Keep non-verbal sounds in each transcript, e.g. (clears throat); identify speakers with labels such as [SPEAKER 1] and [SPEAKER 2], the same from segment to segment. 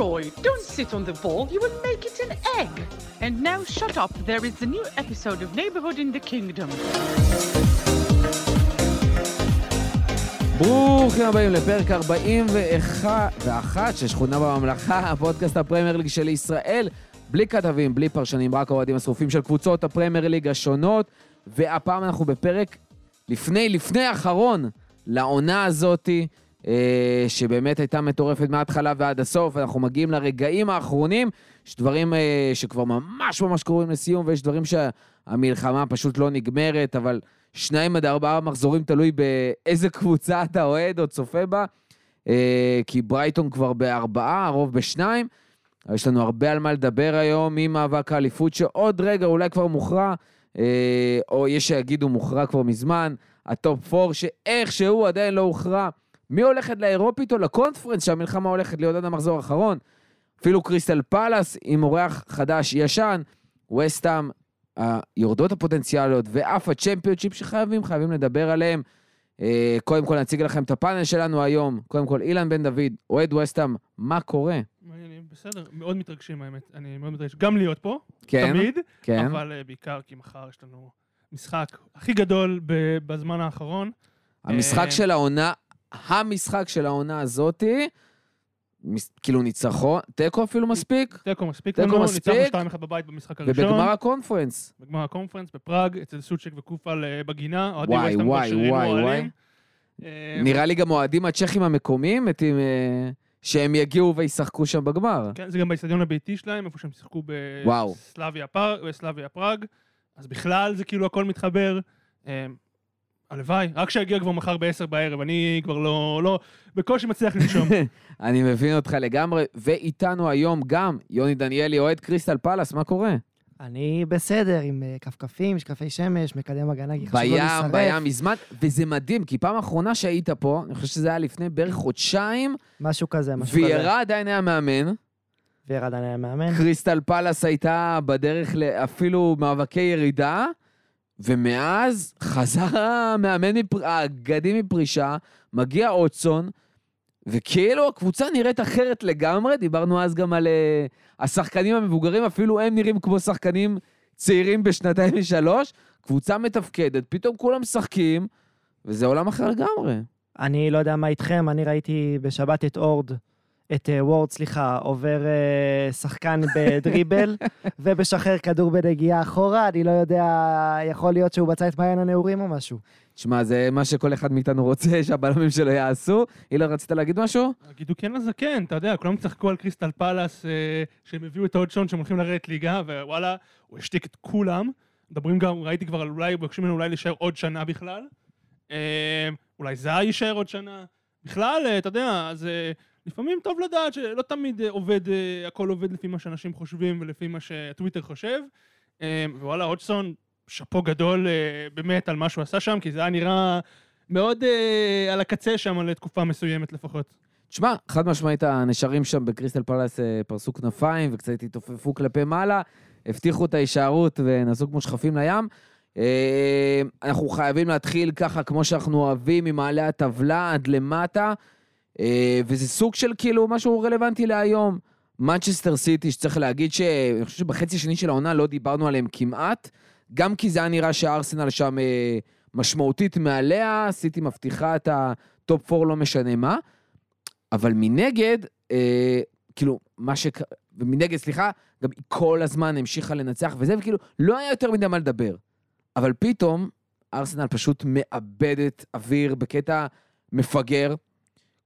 [SPEAKER 1] Leroy, don't sit on the ball, you will make it an egg. And now shut up, there is a new episode of Neighborhood in the Kingdom.
[SPEAKER 2] ברוכים הבאים לפרק 41 ואחת של שכונה בממלכה, הפודקאסט הפרמייר ליג של ישראל, בלי כתבים, בלי פרשנים, רק האוהדים השרופים של קבוצות הפרמייר ליג השונות, והפעם אנחנו בפרק לפני, לפני האחרון לעונה הזאתי, שבאמת הייתה מטורפת מההתחלה ועד הסוף, אנחנו מגיעים לרגעים האחרונים, יש דברים אה, שכבר ממש ממש קרובים לסיום, ויש דברים שהמלחמה פשוט לא נגמרת, אבל שניים עד ארבעה מחזורים תלוי באיזה קבוצה אתה אוהד או צופה בה, אה, כי ברייטון כבר בארבעה, הרוב בשניים. יש לנו הרבה על מה לדבר היום ממאבק האליפות, שעוד רגע אולי כבר מוכרע, אה, או יש שיגידו מוכרע כבר מזמן, ה top 4 שאיכשהו עדיין לא הוכרע. מי הולכת לאירופית או לקונפרנס שהמלחמה הולכת להיות עד המחזור האחרון? אפילו קריסטל פלאס עם אורח חדש ישן, וסטאם, היורדות הפוטנציאליות ואף הצ'מפיונשיפ שחייבים, חייבים לדבר עליהם. אה, קודם כל נציג לכם את הפאנל שלנו היום. קודם כל אילן בן דוד, אוהד וסטאם, מה קורה?
[SPEAKER 3] בסדר, מאוד מתרגשים האמת, אני מאוד מתרגש גם להיות פה,
[SPEAKER 2] כן,
[SPEAKER 3] תמיד,
[SPEAKER 2] כן.
[SPEAKER 3] אבל אה, בעיקר כי מחר יש לנו משחק הכי גדול בזמן האחרון.
[SPEAKER 2] המשחק
[SPEAKER 3] אה,
[SPEAKER 2] של העונה, המשחק של העונה הזאתי, מס- כאילו ניצחון, תיקו אפילו מספיק,
[SPEAKER 3] תיקו מספיק
[SPEAKER 2] תיקו
[SPEAKER 3] לנו,
[SPEAKER 2] מספיק.
[SPEAKER 3] ניצחנו 2-1 בבית במשחק הראשון.
[SPEAKER 2] ובגמר הקונפרנס.
[SPEAKER 3] בגמר הקונפרנס בפראג, אצל סוצ'ק וקופל אה, בגינה,
[SPEAKER 2] וואי, וואי, וואי. וואי.
[SPEAKER 3] אה,
[SPEAKER 2] נראה לי גם אוהדים הצ'כים המקומיים, אה, שהם יגיעו וישחקו שם בגמר.
[SPEAKER 3] כן, זה גם באיצטדיון הביתי שלהם, איפה שהם שיחקו בסלאביה פראג, אז בכלל זה כאילו הכל מתחבר. הלוואי, רק שיגיע כבר מחר ב-10 בערב, אני כבר לא, לא, בקושי מצליח לנשום. (laughs)
[SPEAKER 2] אני מבין אותך לגמרי, ואיתנו היום גם יוני דניאלי, אוהד קריסטל פלאס, מה קורה?
[SPEAKER 4] אני בסדר, עם אה, כפכפים, משקפי שמש, מקדם הגנה, כי חשוב לא
[SPEAKER 2] בים,
[SPEAKER 4] להישרף.
[SPEAKER 2] בים מזמן, וזה מדהים, כי פעם אחרונה שהיית פה, אני חושב שזה היה לפני בערך חודשיים,
[SPEAKER 4] משהו כזה, משהו כזה.
[SPEAKER 2] וירה עדיין היה מאמן,
[SPEAKER 4] וירד עליי המאמן.
[SPEAKER 2] קריסטל פלאס הייתה בדרך לאפילו מאבקי ירידה, ומאז חזר המאמן, האגדי מפרישה, מגיע אוטסון, וכאילו הקבוצה נראית אחרת לגמרי, דיברנו אז גם על uh, השחקנים המבוגרים, אפילו הם נראים כמו שחקנים צעירים בשנתיים (laughs) ושלוש, קבוצה מתפקדת, פתאום כולם משחקים, וזה עולם אחר לגמרי.
[SPEAKER 4] אני לא יודע מה איתכם, אני ראיתי בשבת את אורד, את אה, וורד, סליחה, עובר אה, שחקן בדריבל, (laughs) ומשחרר כדור בנגיעה אחורה, אני לא יודע, יכול להיות שהוא בצע את מעיין הנעורים או משהו.
[SPEAKER 2] תשמע, זה מה שכל אחד מאיתנו רוצה (laughs) שהבלמים שלו יעשו. אילן, רצית להגיד משהו?
[SPEAKER 3] הגידו כן לזקן, אתה יודע, כולם צחקו על קריסטל פלאס, אה, שהם הביאו את האודשון שהם הולכים לרדת ליגה, ווואלה, הוא השתיק את כולם. מדברים גם, ראיתי כבר על אולי, מבקשים ממנו אולי להישאר עוד שנה בכלל. אה, אולי זהה יישאר עוד שנה. בכלל, אה, אתה יודע, אז אה, לפעמים טוב לדעת שלא תמיד אה, עובד, אה, הכל עובד לפי מה שאנשים חושבים ולפי מה שהטוויטר חושב. אה, ווואלה, הודסון, שאפו גדול באמת על מה שהוא עשה שם, כי זה היה נראה מאוד על הקצה שם לתקופה מסוימת לפחות.
[SPEAKER 2] תשמע, חד משמעית הנשרים שם בקריסטל פלאס פרסו כנפיים וקצת התעופפו כלפי מעלה, הבטיחו את ההישארות ונסעו כמו שכפים לים. אנחנו חייבים להתחיל ככה, כמו שאנחנו אוהבים, ממעלה הטבלה עד למטה, וזה סוג של כאילו משהו רלוונטי להיום. מנצ'סטר סיטי, שצריך להגיד שאני חושב שבחצי השני של העונה לא דיברנו עליהם כמעט, גם כי זה היה נראה שהארסנל שם אה, משמעותית מעליה, סיטי מבטיחה את ה top 4 לא משנה מה. אבל מנגד, אה, כאילו, מה ש... ומנגד, סליחה, גם היא כל הזמן המשיכה לנצח וזה, וכאילו, לא היה יותר מדי מה לדבר. אבל פתאום, ארסנל פשוט מאבדת אוויר בקטע מפגר.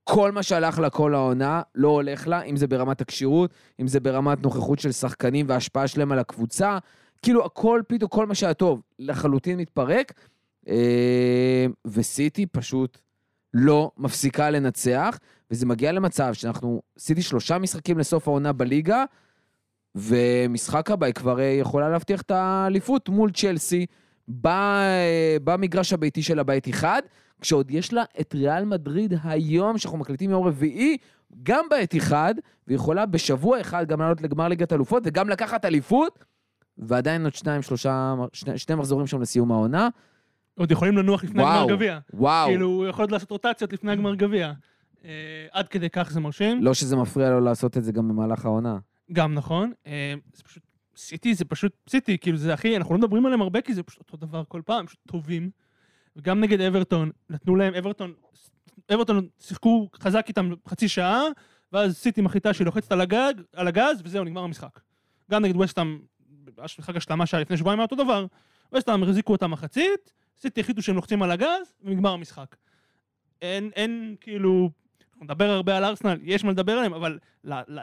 [SPEAKER 2] כל מה שהלך לה כל העונה לא הולך לה, אם זה ברמת הכשירות, אם זה ברמת נוכחות של שחקנים וההשפעה שלהם על הקבוצה. כאילו, הכל פתאום, כל מה שהיה טוב, לחלוטין מתפרק. אה, וסיטי פשוט לא מפסיקה לנצח, וזה מגיע למצב שאנחנו, עשיתי שלושה משחקים לסוף העונה בליגה, ומשחק הבא היא כבר אה, יכולה להבטיח את האליפות מול צ'לסי אה, במגרש הביתי שלה בית אחד, כשעוד יש לה את ריאל מדריד היום, שאנחנו מקליטים יום רביעי, גם בעת אחד, ויכולה בשבוע אחד גם לעלות לגמר ליגת אלופות וגם לקחת אליפות, ועדיין עוד שניים, שלושה, שני, שני מחזורים שם לסיום העונה.
[SPEAKER 3] עוד יכולים לנוח לפני
[SPEAKER 2] וואו,
[SPEAKER 3] הגמר גביע.
[SPEAKER 2] וואו.
[SPEAKER 3] כאילו, הוא יכול לעשות רוטציות לפני הגמר גביע. אה, עד כדי כך זה מרשים.
[SPEAKER 2] לא שזה מפריע לו לעשות את זה גם במהלך העונה.
[SPEAKER 3] גם נכון. אה, זה פשוט, סיטי זה פשוט סיטי, כאילו זה הכי, אנחנו לא מדברים עליהם הרבה כי זה פשוט אותו דבר כל פעם, פשוט טובים. וגם נגד אברטון, נתנו להם, אברטון, אברטון שיחקו חזק איתם חצי שעה, ואז סיטי מחליטה שהיא לוחצת על הגג, על הגז, וזהו, נגמר המשחק. גם נגד ווסטהאם, משחק השלמה שהיה לפני שבועיים היה אותו דבר, ווסטהאם החזיקו אותה מחצית, סיטי החליטו שהם לוחצים על הגז, ונגמר המשחק. אין, אין, כאילו, נדבר הרבה על ארסנל, יש מה לדבר עליהם, אבל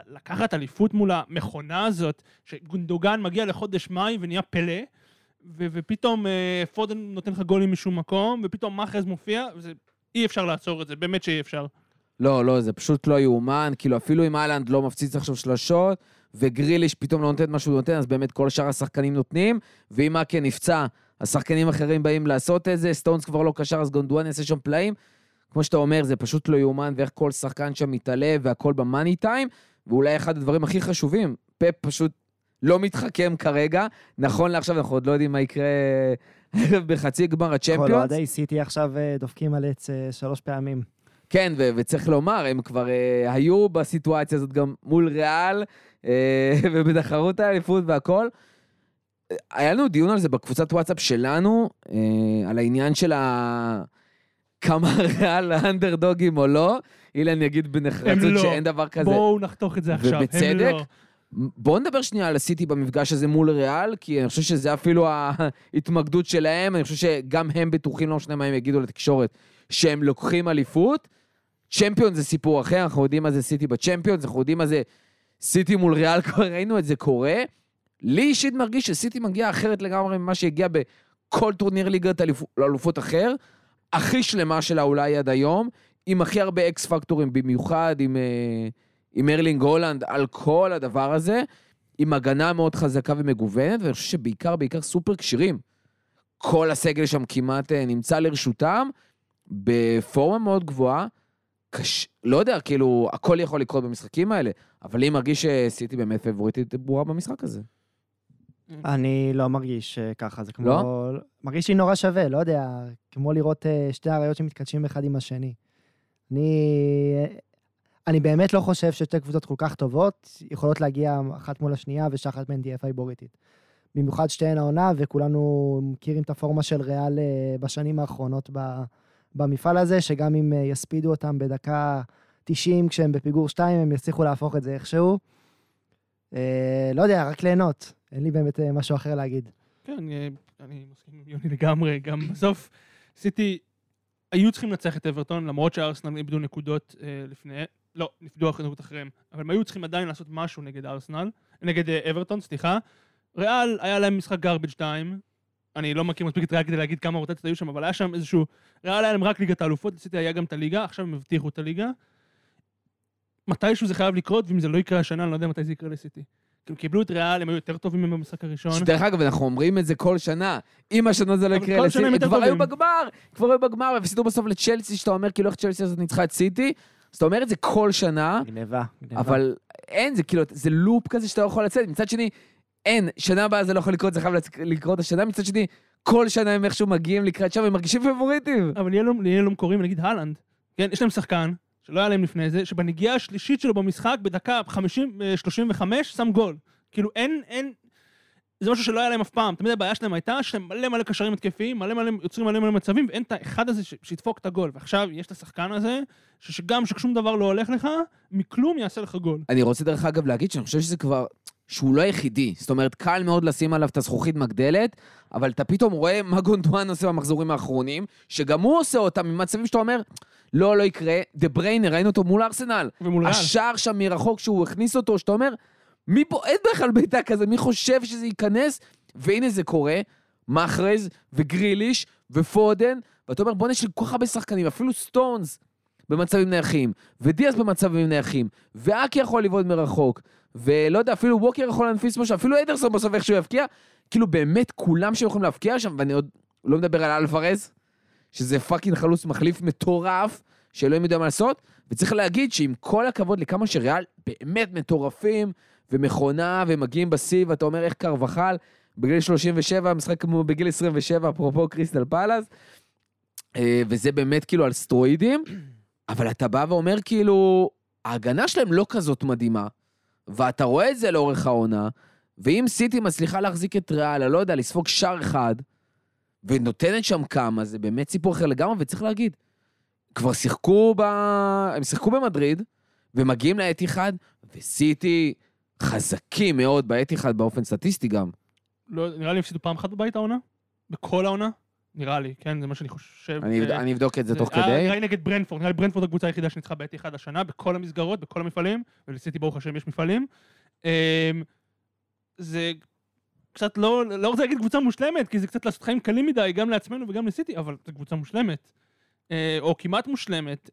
[SPEAKER 3] לקחת אליפות מול המכונה הזאת, שגונדוגן מגיע לחודש מאי ונהיה פלא, ו- ופתאום אה, פודן נותן לך גולים משום מקום, ופתאום מאחז מופיע, וזה, אי אפשר לעצור את זה, באמת שאי אפשר.
[SPEAKER 2] לא, לא, זה פשוט לא יאומן. כאילו, אפילו אם אהלנד לא מפציץ עכשיו שלושות, וגריליש פתאום לא נותן מה שהוא נותן, אז באמת כל שאר השחקנים נותנים, ואם אקה נפצע, השחקנים אחרים באים לעשות את זה, סטונס כבר לא קשר, אז גונדואן יעשה שם פלאים. כמו שאתה אומר, זה פשוט לא יאומן, ואיך כל שחקן שם מתעלה, והכל במאני טיים, ואולי אחד הדברים הכי חשובים, פפ פשוט לא מתחכם כרגע. נכון לעכשיו, אנחנו עוד לא יודעים מה יקרה (laughs) בחצי גמר
[SPEAKER 4] כל
[SPEAKER 2] הצ'מפיונס.
[SPEAKER 4] אוהדי סיטי עכשיו אה, דופקים על עץ אה, שלוש פעמים.
[SPEAKER 2] כן, ו- וצריך לומר, הם כבר uh, היו בסיטואציה הזאת גם מול ריאל, uh, (laughs) ובתחרות האליפות והכל. היה לנו דיון על זה בקבוצת וואטסאפ שלנו, uh, על העניין של ה... כמה (laughs) ריאל האנדרדוגים או לא. אילן יגיד בנחרצות
[SPEAKER 3] לא.
[SPEAKER 2] שאין דבר כזה.
[SPEAKER 3] בואו נחתוך את זה עכשיו, הם
[SPEAKER 2] ובצדק.
[SPEAKER 3] לא.
[SPEAKER 2] בואו נדבר שנייה על הסיטי במפגש הזה מול ריאל, כי אני חושב שזה אפילו ההתמקדות שלהם, אני חושב שגם הם בטוחים, לא משנה מה הם יגידו לתקשורת, שהם לוקחים אליפות. צ'מפיון זה סיפור אחר, אנחנו יודעים מה זה סיטי בצ'מפיון, אנחנו יודעים מה זה סיטי מול ריאל, (laughs) כבר ראינו את זה קורה. לי אישית מרגיש שסיטי מגיעה אחרת לגמרי ממה שהגיע בכל טורניר ליגת אלופ- אלופות אחר, הכי שלמה שלה אולי עד היום, עם הכי הרבה אקס פקטורים, במיוחד עם, אה, עם ארלינג הולאנד על כל הדבר הזה, עם הגנה מאוד חזקה ומגוונת, ואני חושב שבעיקר, בעיקר סופר כשירים. כל הסגל שם כמעט אה, נמצא לרשותם, בפורמה מאוד גבוהה. קש... לא יודע, כאילו, הכל יכול לקרות במשחקים האלה, אבל לי מרגיש שסיטי באמת פבוריטית ברורה במשחק הזה.
[SPEAKER 4] אני לא מרגיש אה, ככה, זה כמו...
[SPEAKER 2] לא?
[SPEAKER 4] מרגיש לי נורא שווה, לא יודע, כמו לראות אה, שתי אריות שמתקדשים אחד עם השני. אני... אני באמת לא חושב ששתי קבוצות כל כך טובות יכולות להגיע אחת מול השנייה ושאחת מהן תהיה פייבוריטית. במיוחד שתיהן העונה, וכולנו מכירים את הפורמה של ריאל אה, בשנים האחרונות במפעל הזה, שגם אם אה, יספידו אותם בדקה 90 כשהם בפיגור 2, הם יצליחו להפוך את זה איכשהו. אה, לא יודע, רק ליהנות. אין לי באמת אה, משהו אחר להגיד.
[SPEAKER 3] כן, אני מסכים עם יוני לגמרי, גם בסוף סיטי היו צריכים לנצח את אברטון, למרות שארסנל איבדו נקודות אה, לפני, לא, נפדו נקודות אחריהם, אבל הם היו צריכים עדיין לעשות משהו נגד ארסנל, נגד אה, אברטון, סליחה. ריאל, היה להם משחק garbage 2, אני לא מכיר מספיק את ריאל כדי להגיד כמה רוטציות היו שם, אבל היה שם איזשהו, ריאל היה להם רק ליגת האלופות, לסיטי היה גם את הליגה, עכשיו הם הבטיחו את הליגה. מתישהו זה חייב לקרות, ואם זה לא יקרה השנה, אני לא יודע מתי זה יקרה לסיטי. כאילו, קיבלו את ריאל, הם היו יותר טובים מהם במשחק הראשון.
[SPEAKER 2] שדרך אגב, אנחנו אומרים את זה כל שנה. אם השנה זה לא יקרה לסיטי,
[SPEAKER 3] הם
[SPEAKER 2] הם כבר היו. בגמר, כבר היו בגמר, והפסידו בסוף לצ'לסי, שאתה אומר כאילו איך צ'לסי הזאת ניצחה את סיטי, אז אתה אומר את זה כל שנה,
[SPEAKER 4] גניבה, גניבה.
[SPEAKER 2] אבל אין, זה כאילו, זה לופ כזה שאתה לא יכול לצאת. מצד שני, אין, שנה הבאה זה לא יכול לקרות, זה חייב לקרות השנה. מצד שני, כל שנה הם איכשהו מגיעים לקראת שם, הם מרגישים פבוריטים.
[SPEAKER 3] אבל נהיה לו קוראים, נגיד הלנד, כן, יש להם שחקן, שלא היה להם לפני זה, שבנגיעה השלישית שלו במשחק, בדקה 50, אה, 35, שם גול. כאילו אין, אין, זה משהו שלא היה להם אף פעם. תמיד הבעיה שלהם הייתה שהם מלא מלא קשרים התקפיים, מלא מלא, יוצרים מלא מלא מצבים, ואין את האחד הזה שידפוק את הגול. ועכשיו יש את השחקן הזה, שגם ששום דבר לא הולך לך, מכלום יעשה לך גול.
[SPEAKER 2] אני רוצה דרך אגב להגיד שאני חושב שזה כבר, שהוא לא היחידי. זאת אומרת, קל מאוד לשים עליו את הזכוכית מגדלת, אבל אתה פתאום רואה מה גונדואן עושה במחזורים האחרונים, שגם הוא עושה אותם ממצבים שאתה אומר, לא, לא יקרה. דה בריינה, ראינו אותו מול ארסנל.
[SPEAKER 3] ומול ריאל.
[SPEAKER 2] השער שם מרחוק שהוא הכניס אותו, שאתה אומר, מאין בכלל בעיטה כזה, מי חושב שזה ייכנס? והנה זה קורה, מחרז וגריליש ופודן, ואתה אומר, בוא'נה, יש לי כל כך הרבה שחקנים, אפילו סטונס במצבים נייחים, ודיאס במצבים נייחים, ואקה יכול לבעוט מרחוק, ולא יודע, אפילו ווקר יכול להנפיס משהו, אפילו אדרסון בסוף איכשהו יבקיע, כאילו באמת כולם שיכולים להבקיע שם, ואני עוד לא מדבר על אלוורז, שזה fucking חלוץ מחליף מטורף, שאלוהים יודע מה לעשות, וצריך להגיד שעם כל הכבוד לכמה שריאל באמת מטורפים, ומכונה, ומגיעים בשיא, ואתה אומר איך קרבחאל, בגיל 37, משחק כמו בגיל 27, אפרופו קריסטל פלאס, אה, וזה באמת כאילו על סטרואידים. אבל אתה בא ואומר כאילו, ההגנה שלהם לא כזאת מדהימה, ואתה רואה את זה לאורך העונה, ואם סיטי מצליחה להחזיק את ריאל, אני לא יודע, לספוג שער אחד, ונותנת שם כמה, זה באמת סיפור אחר לגמרי, וצריך להגיד, כבר שיחקו ב... הם שיחקו במדריד, ומגיעים לאתיחד, וסיטי חזקים מאוד באתיחד באופן סטטיסטי גם.
[SPEAKER 3] לא, נראה לי הפסידו פעם אחת בבית העונה? בכל העונה? נראה לי, כן, זה מה שאני חושב.
[SPEAKER 2] אני,
[SPEAKER 3] אה,
[SPEAKER 2] אני אבדוק את זה תוך
[SPEAKER 3] אה,
[SPEAKER 2] כדי.
[SPEAKER 3] נראה לי נגד ברנפורד, נראה לי ברנפורד הקבוצה היחידה שניצחה בעת אחד השנה, בכל המסגרות, בכל המפעלים, ולסיטי ברוך השם יש מפעלים. אמ, זה קצת לא, לא רוצה להגיד קבוצה מושלמת, כי זה קצת לעשות חיים קלים מדי, גם לעצמנו וגם לסיטי, אבל זו קבוצה מושלמת. אה, או כמעט מושלמת.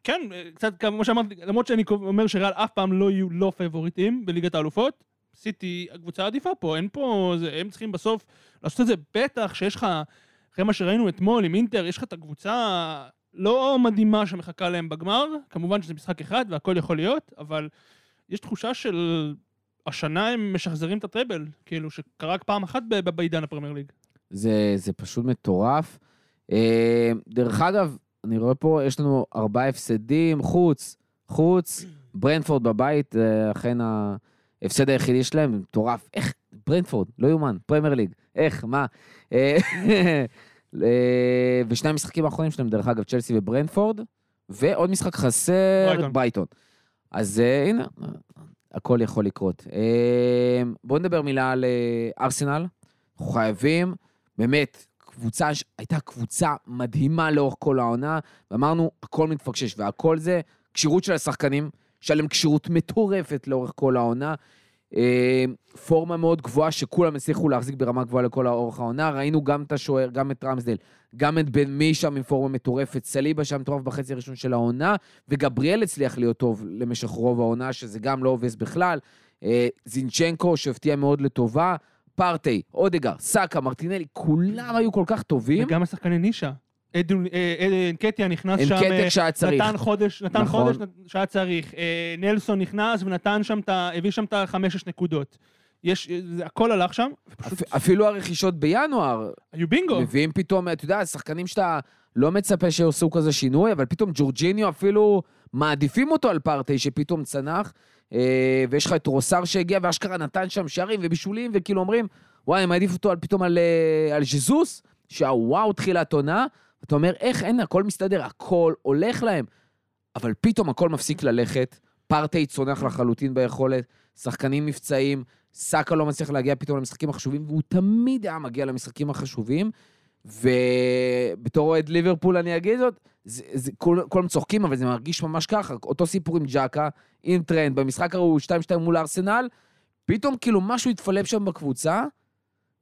[SPEAKER 3] וכן, אה, קצת כמו שאמרתי, למרות שאני אומר שריאל אף פעם לא יהיו לא פייבוריטים בליגת האלופות, סיטי הקבוצה העדיפה פה, אין פה, זה, הם צריכים בסוף לעשות את זה, בטח שיש לך, אחרי מה שראינו אתמול עם אינטר, יש לך את הקבוצה לא מדהימה שמחכה להם בגמר, כמובן שזה משחק אחד והכל יכול להיות, אבל יש תחושה של השנה הם משחזרים את ה treble, כאילו שקרה רק פעם אחת בעידן הפרמייר ליג.
[SPEAKER 2] זה, זה פשוט מטורף. אה, דרך אגב, אני רואה פה, יש לנו ארבעה הפסדים, חוץ, חוץ, ברנפורד בבית, אה, אכן ההפסד היחידי שלהם, מטורף. איך, ברנפורד, לא יאומן, פרמייר ליג, איך, מה? אה, (laughs) אה, ושני המשחקים האחרונים שלהם, דרך אגב, צ'לסי וברנפורד, ועוד משחק חסר,
[SPEAKER 3] ברייטון.
[SPEAKER 2] ברייטון. אז הנה, הכל יכול לקרות. בואו נדבר מילה על ארסנל. אנחנו חייבים, באמת, קבוצה, הייתה קבוצה מדהימה לאורך כל העונה, ואמרנו, הכל מתפקשש, והכל זה כשירות של השחקנים, שהיה להם כשירות מטורפת לאורך כל העונה. אה, פורמה מאוד גבוהה שכולם הצליחו להחזיק ברמה גבוהה לכל אורך העונה. ראינו גם את השוער, גם את רמסדל, גם את בן מי שם עם פורמה מטורפת, סליבה שם מטורף בחצי הראשון של העונה, וגבריאל הצליח להיות טוב למשך רוב העונה, שזה גם לא עובס בכלל. אה, זינצ'נקו שהפתיע מאוד לטובה, פרטי, אודגר, סאקה, מרטינלי, כולם היו כל כך טובים.
[SPEAKER 3] וגם השחקני נישה. אה, אה, אנקטיה נכנס שם, אה. נתן חודש, נתן
[SPEAKER 2] נכון.
[SPEAKER 3] חודש שהיה צריך. נלסון נכנס ונתן שם. הביא שם את החמש-שש נקודות. יש, זה הכל הלך שם, ופשוט
[SPEAKER 2] אפ- אפילו הרכישות בינואר,
[SPEAKER 3] היו בינגו.
[SPEAKER 2] מביאים פתאום, אתה יודע, שחקנים שאתה לא מצפה שיעשו כזה שינוי, אבל פתאום ג'ורג'יניו אפילו מעדיפים אותו על פרטי שפתאום צנח, ויש לך את רוסר שהגיע ואשכרה נתן שם שערים ובישולים, וכאילו אומרים, וואי, אני מעדיף אותו על, פתאום על, אה, על ז'זוס, שהוואו, תחילת עונה, אתה אומר, איך, אין, הכל מסתדר, הכל הולך להם. אבל פתאום הכל מפסיק ללכת, פרטי צונח לחלוטין ביכולת, שחקנים מבצעיים, סאקה לא מצליח להגיע פתאום למשחקים החשובים, והוא תמיד היה מגיע למשחקים החשובים. ובתור אוהד ליברפול אני אגיד זאת, זה, זה, כולם צוחקים, אבל זה מרגיש ממש ככה. אותו סיפור עם ג'קה, עם טרנד, במשחק ההוא 2-2 מול ארסנל, פתאום כאילו משהו התפלפ שם בקבוצה,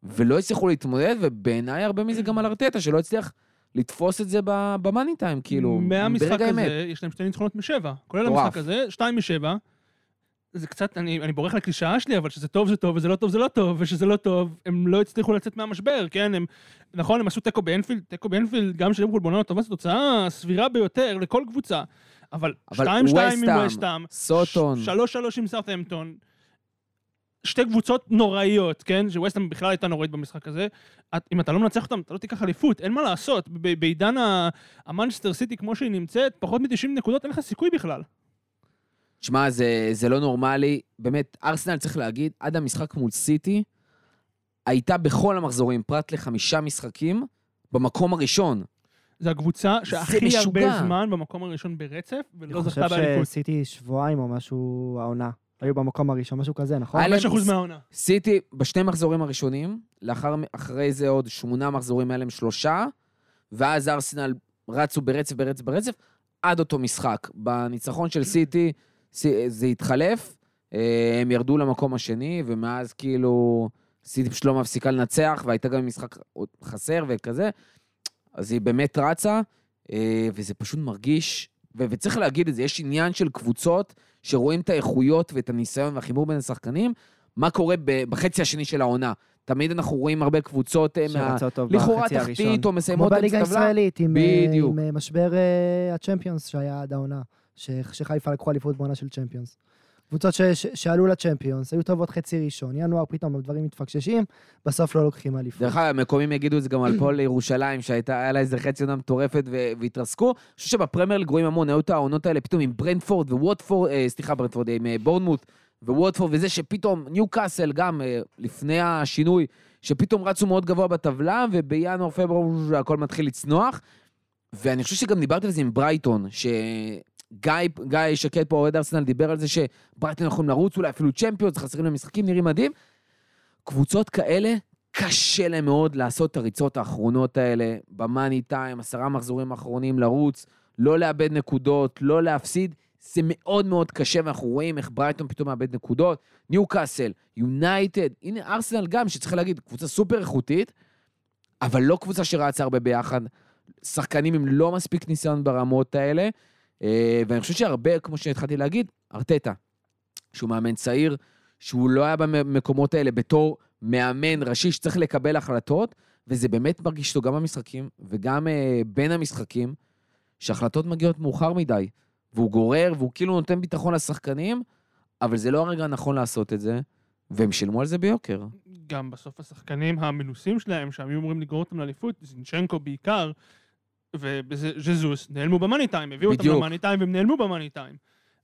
[SPEAKER 2] ולא הצליחו להתמודד, ובעיניי הרבה מזה גם על ארטטה, שלא הצליח לתפוס את זה במאני טיים, כאילו,
[SPEAKER 3] מהמשחק
[SPEAKER 2] ברגע האמת.
[SPEAKER 3] הזה, יש להם שתי ניצחונות משבע. כולל. המשחק הזה, שתיים משבע. זה קצת, אני, אני בורח לקלישאה שלי, אבל שזה טוב זה טוב, וזה לא טוב זה לא טוב, ושזה לא טוב, הם לא הצליחו לצאת מהמשבר, כן? הם, נכון, הם עשו תיקו באנפילד, תיקו באנפילד, גם של ליברפול בונה טובה, זו תוצאה סבירה ביותר לכל קבוצה. אבל
[SPEAKER 2] אבל
[SPEAKER 3] 2-2 עם
[SPEAKER 2] וסטהאם,
[SPEAKER 3] וסטאם,
[SPEAKER 2] סוטון.
[SPEAKER 3] 3-3 עם סארטהמפטון, שתי קבוצות נוראיות, כן? שווסטהאם בכלל הייתה נוראית במשחק הזה. את, אם אתה לא מנצח אותם, אתה לא תיקח אליפות, אין מה לעשות. בעידן המנצ'סטר סיטי כמו שהיא נמצאת, פחות מ-90 נקודות אין לך סיכוי בכלל.
[SPEAKER 2] שמע, זה, זה לא נורמלי. באמת, ארסנל, צריך להגיד, עד המשחק מול סיטי, הייתה בכל המחזורים, פרט לחמישה משחקים, במקום הראשון.
[SPEAKER 3] זו הקבוצה שהכי
[SPEAKER 2] משוגע.
[SPEAKER 3] הרבה זמן במקום הראשון ברצף,
[SPEAKER 4] אני
[SPEAKER 3] ולא
[SPEAKER 4] חושב
[SPEAKER 3] זכתה באליפות.
[SPEAKER 4] שעשיתי שבועיים או משהו, העונה. היו במקום הראשון, משהו כזה, נכון?
[SPEAKER 2] היה להם-
[SPEAKER 3] 5% מהעונה.
[SPEAKER 2] סיטי, בשני מחזורים הראשונים, לאחר, אחרי זה עוד שמונה מחזורים, היה להם שלושה, ואז ארסנל רצו ברצף, ברצף, ברצף, עד אותו משחק. בניצחון של סיטי, סי- זה התחלף, אה, הם ירדו למקום השני, ומאז כאילו סיטי פשוט לא מפסיקה לנצח, והייתה גם משחק חסר וכזה, אז היא באמת רצה, אה, וזה פשוט מרגיש, ו- וצריך להגיד את זה, יש עניין של קבוצות שרואים את האיכויות ואת הניסיון והחיבור בין השחקנים, מה קורה בחצי השני של העונה. תמיד אנחנו רואים הרבה קבוצות אה, לכאורה. תחתית או
[SPEAKER 4] כמו
[SPEAKER 2] מסיימות את
[SPEAKER 4] בליגה
[SPEAKER 2] הטבלה.
[SPEAKER 4] הישראלית, עם, אה,
[SPEAKER 2] בדיוק.
[SPEAKER 4] עם אה, משבר הצ'מפיונס שהיה עד העונה. ש- שחיפה לקחו אליפות בעונה של צ'מפיונס. קבוצות ש- ש- שעלו לצ'מפיונס, היו טובות חצי ראשון, ינואר פתאום הדברים מתפקששים, בסוף לא לוקחים אליפות.
[SPEAKER 2] דרך אגב, מקומים יגידו את זה גם על הפועל ירושלים, שהייתה לה איזה חצי עונה מטורפת והתרסקו. אני חושב שבפרמייר ליג רואים המון, היו את העונות האלה פתאום עם ברנדפורד וווטפורד, אה, סליחה, ברנדפורד, עם אה, בורנמוט וווטפורד, וזה שפתאום ניו קאסל גם, אה, לפני השינוי, שפתאום רצו מאוד גבוה בטבלה, ובינואר, פברואר, הכל מתחיל לצנוח. ואני חושב שגם דיברתי על זה עם ברייטון, שגיא גיא שקד פה, אוהד ארסנל, דיבר על זה שברייטון יכולים לרוץ, אולי אפילו צ'מפיונס, חסרים להם משחקים, נראים מדהים. קבוצות כאלה, קשה להם מאוד לעשות את הריצות האחרונות האלה, ב money time, עשרה מחזורים אחרונים לרוץ, לא לאבד נקודות, לא להפסיד. זה מאוד מאוד קשה, ואנחנו רואים איך ברייטון פתאום מאבד נקודות. ניו קאסל, יונייטד, הנה ארסנל גם, שצריך להגיד, קבוצה סופר איכותית, אבל לא קבוצה שרצה הרבה ביחד. שחקנים עם לא מספיק ניסיון ברמות האלה, ואני חושב שהרבה, כמו שהתחלתי להגיד, ארטטה, שהוא מאמן צעיר, שהוא לא היה במקומות האלה בתור מאמן ראשי שצריך לקבל החלטות, וזה באמת מרגיש לו גם במשחקים וגם אה, בין המשחקים, שהחלטות מגיעות מאוחר מדי, והוא גורר והוא כאילו נותן ביטחון לשחקנים, אבל זה לא הרגע הנכון לעשות את זה, והם שילמו על זה ביוקר.
[SPEAKER 3] גם בסוף השחקנים המנוסים שלהם, שהם היו אמורים לגרור אותם לאליפות, זינצ'נקו בעיקר, וז'זוס, נעלמו במאני טיים, הביאו אותם
[SPEAKER 2] בדיוק.
[SPEAKER 3] למאני טיים והם נעלמו במאני טיים.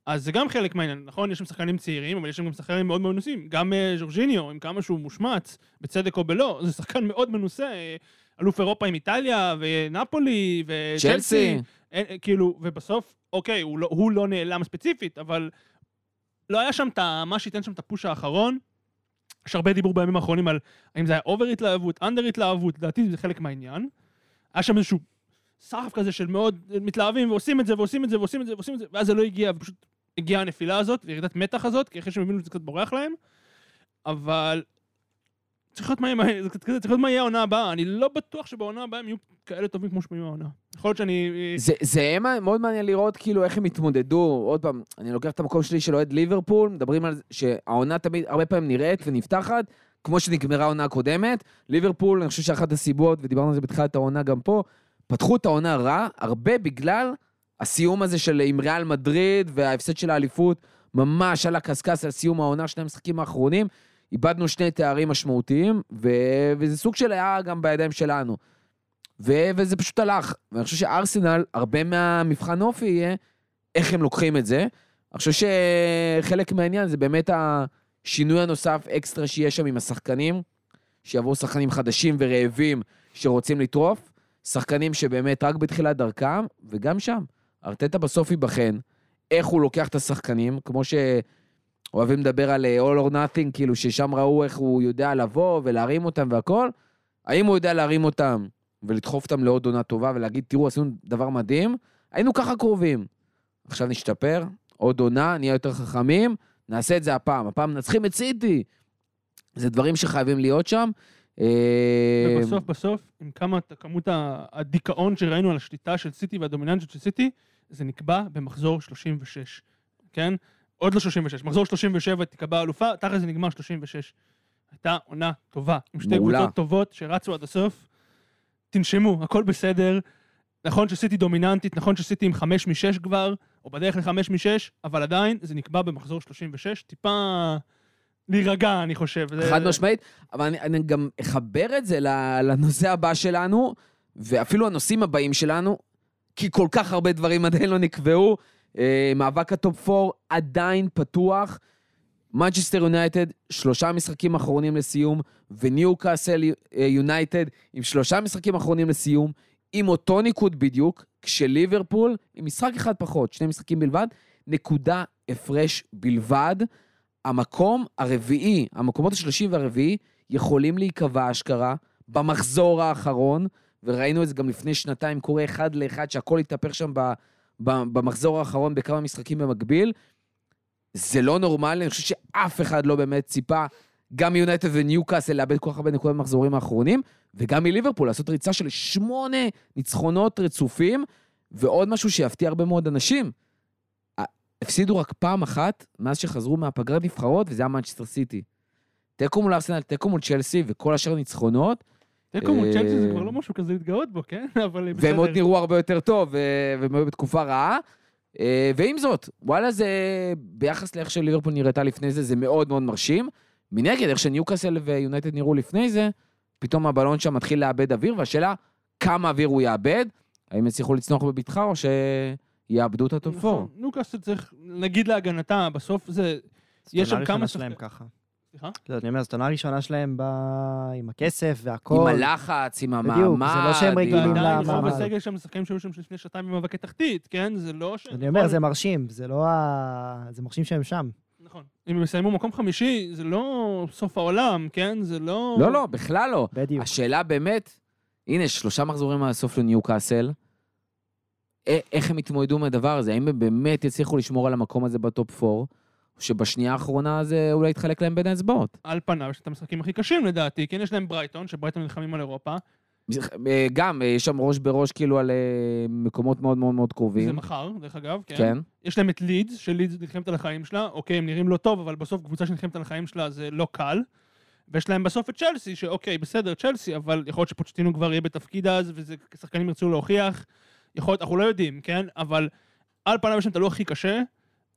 [SPEAKER 3] אז זה גם חלק מהעניין, נכון? יש שם שחקנים צעירים, אבל יש שם גם שחקנים מאוד מנוסים. גם אה, ז'ורג'יניו, עם כמה שהוא מושמץ, בצדק או בלא, זה שחקן מאוד מנוסה, אה, אלוף אירופה עם איטליה, ונפולי, וצ'לסי.
[SPEAKER 2] צ'לסי,
[SPEAKER 3] אין, כאילו, ובסוף, אוקיי, הוא לא, הוא לא נעלם ספציפית, אבל לא היה שם את מה שייתן שם את הפוש האחרון. יש הרבה דיבור בימים האחרונים על האם זה היה אובר התלהבות, אנדר התלהבות, לדעתי זה חלק מהעניין. היה שם איזשהו סחף כזה של מאוד מתלהבים ועושים את זה ועושים את זה ועושים את זה ועושים את זה, ואז זה לא הגיע, ופשוט הגיעה הנפילה הזאת וירידת מתח הזאת, כי אחרי שהם הבינו שזה קצת בורח להם, אבל צריך להיות מה זה צריך מה יהיה העונה הבאה, אני לא בטוח שבעונה הבאה הם יהיו כאלה טובים כמו שהם היו העונה. יכול להיות שאני...
[SPEAKER 2] זה, זה מה- מאוד מעניין לראות כאילו איך הם התמודדו. עוד פעם, אני לוקח את המקום שלי של אוהד ליברפול, מדברים על זה שהעונה תמיד, הרבה פעמים נראית ונפתחת, כמו שנגמרה העונה הקודמת. ליברפול, אני חושב שאחת הסיבות, ודיברנו על זה בתחילת העונה גם פה, פתחו את העונה רע, הרבה בגלל הסיום הזה של עם ריאל מדריד וההפסד של האליפות, ממש על הקשקש על סיום העונה, שני המשחקים האחרונים. איבדנו שני תארים משמעותיים, ו... וזה סוג של היה גם בידיים שלנו. ו- וזה פשוט הלך. ואני חושב שארסנל, הרבה מהמבחן אופי יהיה איך הם לוקחים את זה. אני חושב שחלק מהעניין זה באמת השינוי הנוסף, אקסטרה שיש שם עם השחקנים, שיבואו שחקנים חדשים ורעבים שרוצים לטרוף, שחקנים שבאמת רק בתחילת דרכם, וגם שם, ארטטה בסוף ייבחן, איך הוא לוקח את השחקנים, כמו שאוהבים לדבר על אה, All or Nothing, כאילו ששם ראו איך הוא יודע לבוא ולהרים אותם והכל, האם הוא יודע להרים אותם ולדחוף אותם לעוד עונה טובה ולהגיד, תראו, עשינו דבר מדהים, היינו ככה קרובים. עכשיו נשתפר, עוד עונה, נהיה יותר חכמים, נעשה את זה הפעם. הפעם מנצחים את סיטי. זה דברים שחייבים להיות שם. אה,
[SPEAKER 3] ובסוף בסוף, עם כמה, כמות הדיכאון שראינו על השליטה של סיטי והדומיננטיות של סיטי, זה נקבע במחזור 36, כן? עוד לא 36, מחזור 37 תיקבע אלופה, תכל'ס זה נגמר 36. הייתה עונה טובה, עם סיטי
[SPEAKER 2] מעולה.
[SPEAKER 3] קבוצות טובות שרצו עד הסוף. תנשמו, הכל בסדר. נכון שסיטי דומיננטית, נכון שסיטי עם 5 מ-6 כבר, או בדרך ל-5 מ-6, אבל עדיין זה נקבע במחזור 36, טיפה להירגע, אני חושב.
[SPEAKER 2] חד משמעית, אבל אני, אני גם אחבר את זה לנושא הבא שלנו, ואפילו הנושאים הבאים שלנו, כי כל כך הרבה דברים עדיין לא נקבעו. אה, מאבק ה top 4 עדיין פתוח. מנצ'סטר יונייטד, שלושה משחקים אחרונים לסיום, וניו קאסל אה, יונייטד עם שלושה משחקים אחרונים לסיום, עם אותו ניקוד בדיוק, כשליברפול עם משחק אחד פחות, שני משחקים בלבד, נקודה הפרש בלבד. המקום הרביעי, המקומות השלישי והרביעי, יכולים להיקבע אשכרה במחזור האחרון, וראינו את זה גם לפני שנתיים, קורה אחד לאחד, שהכל התהפך שם ב, ב, במחזור האחרון בכמה משחקים במקביל. זה לא נורמלי, אני חושב שאף אחד לא באמת ציפה, גם מיונייטד וניו קאסל לאבד כל כך הרבה נקודות במחזורים האחרונים, וגם מליברפול לעשות ריצה של שמונה ניצחונות רצופים, ועוד משהו שיפתיע הרבה מאוד אנשים. הפסידו רק פעם אחת מאז שחזרו מהפגרת נבחרות, וזה היה מנצ'סטר סיטי. תיקו מול ארסנל, תיקו מול צ'לסי, וכל השאר ניצחונות,
[SPEAKER 3] תיקו מול
[SPEAKER 2] אה,
[SPEAKER 3] צ'לסי זה כבר לא משהו כזה להתגאות בו, כן? (laughs) אבל בסדר.
[SPEAKER 2] והם עוד נראו הרבה יותר טוב, ו- והם היו בתקופה רעה. אה, ועם זאת, וואלה זה, ביחס לאיך שליברפול נראתה לפני זה, זה מאוד מאוד מרשים. מנגד, איך שניוקאסל ויונייטד נראו לפני זה, פתאום הבלון שם מתחיל לאבד אוויר, והשאלה, כמה אוויר הוא יאבד? האם יצליחו לצנוח בבטחה או שיאבדו את ה top 4?
[SPEAKER 3] נכון. צריך, נגיד להגנתה, בסוף זה... יש שם כמה
[SPEAKER 4] שלהם ככה.
[SPEAKER 3] סליחה?
[SPEAKER 4] לא, אני אומר, זאת העונה הראשונה שלהם ב- עם הכסף והכל.
[SPEAKER 2] עם הלחץ, עם המעמד.
[SPEAKER 4] בדיוק, זה לא שהם רגילים
[SPEAKER 2] עם-
[SPEAKER 4] ל-
[SPEAKER 3] ועדיין רוב
[SPEAKER 4] למעמד.
[SPEAKER 3] הסגל שם משחקים שהיו שם לפני שנתיים במאבקי תחתית, כן? זה לא ש...
[SPEAKER 4] אני אומר, זה מרשים, זה לא ה... זה מרשים שהם שם.
[SPEAKER 3] נכון. אם הם יסיימו מקום חמישי, זה לא סוף העולם, כן? זה לא...
[SPEAKER 2] לא, לא, בכלל לא.
[SPEAKER 4] בדיוק.
[SPEAKER 2] השאלה באמת, הנה, שלושה מחזורים מהסוף לניוקאסל, א- איך הם יתמודדו מהדבר הזה? האם הם באמת יצליחו לשמור על המקום הזה בטופ 4, או שבשנייה האחרונה זה אולי יתחלק להם בין האצבעות?
[SPEAKER 3] על פניו יש את המשחקים הכי קשים לדעתי, כן? יש להם ברייטון, שברייטון נלחמים על אירופה.
[SPEAKER 2] אה, גם, אה, יש שם ראש בראש כאילו על אה, מקומות מאוד מאוד מאוד
[SPEAKER 3] זה
[SPEAKER 2] קרובים.
[SPEAKER 3] מחר, דרך אגב, כן?
[SPEAKER 2] כן.
[SPEAKER 3] יש להם את לידס, שלידס נלחמת על החיים שלה, אוקיי, הם נראים לא טוב, אבל בסוף קבוצה שנלחמת על החיים שלה זה לא קל. ויש להם בסוף את צ'לסי, שאוקיי, בסדר, צ'לסי, אבל יכול להיות שפוצ'טינו כבר יהיה בתפקיד אז, וזה שחקנים ירצו להוכיח. יכול להיות, אנחנו לא יודעים, כן? אבל על פניו יש להם את הלוח הכי קשה,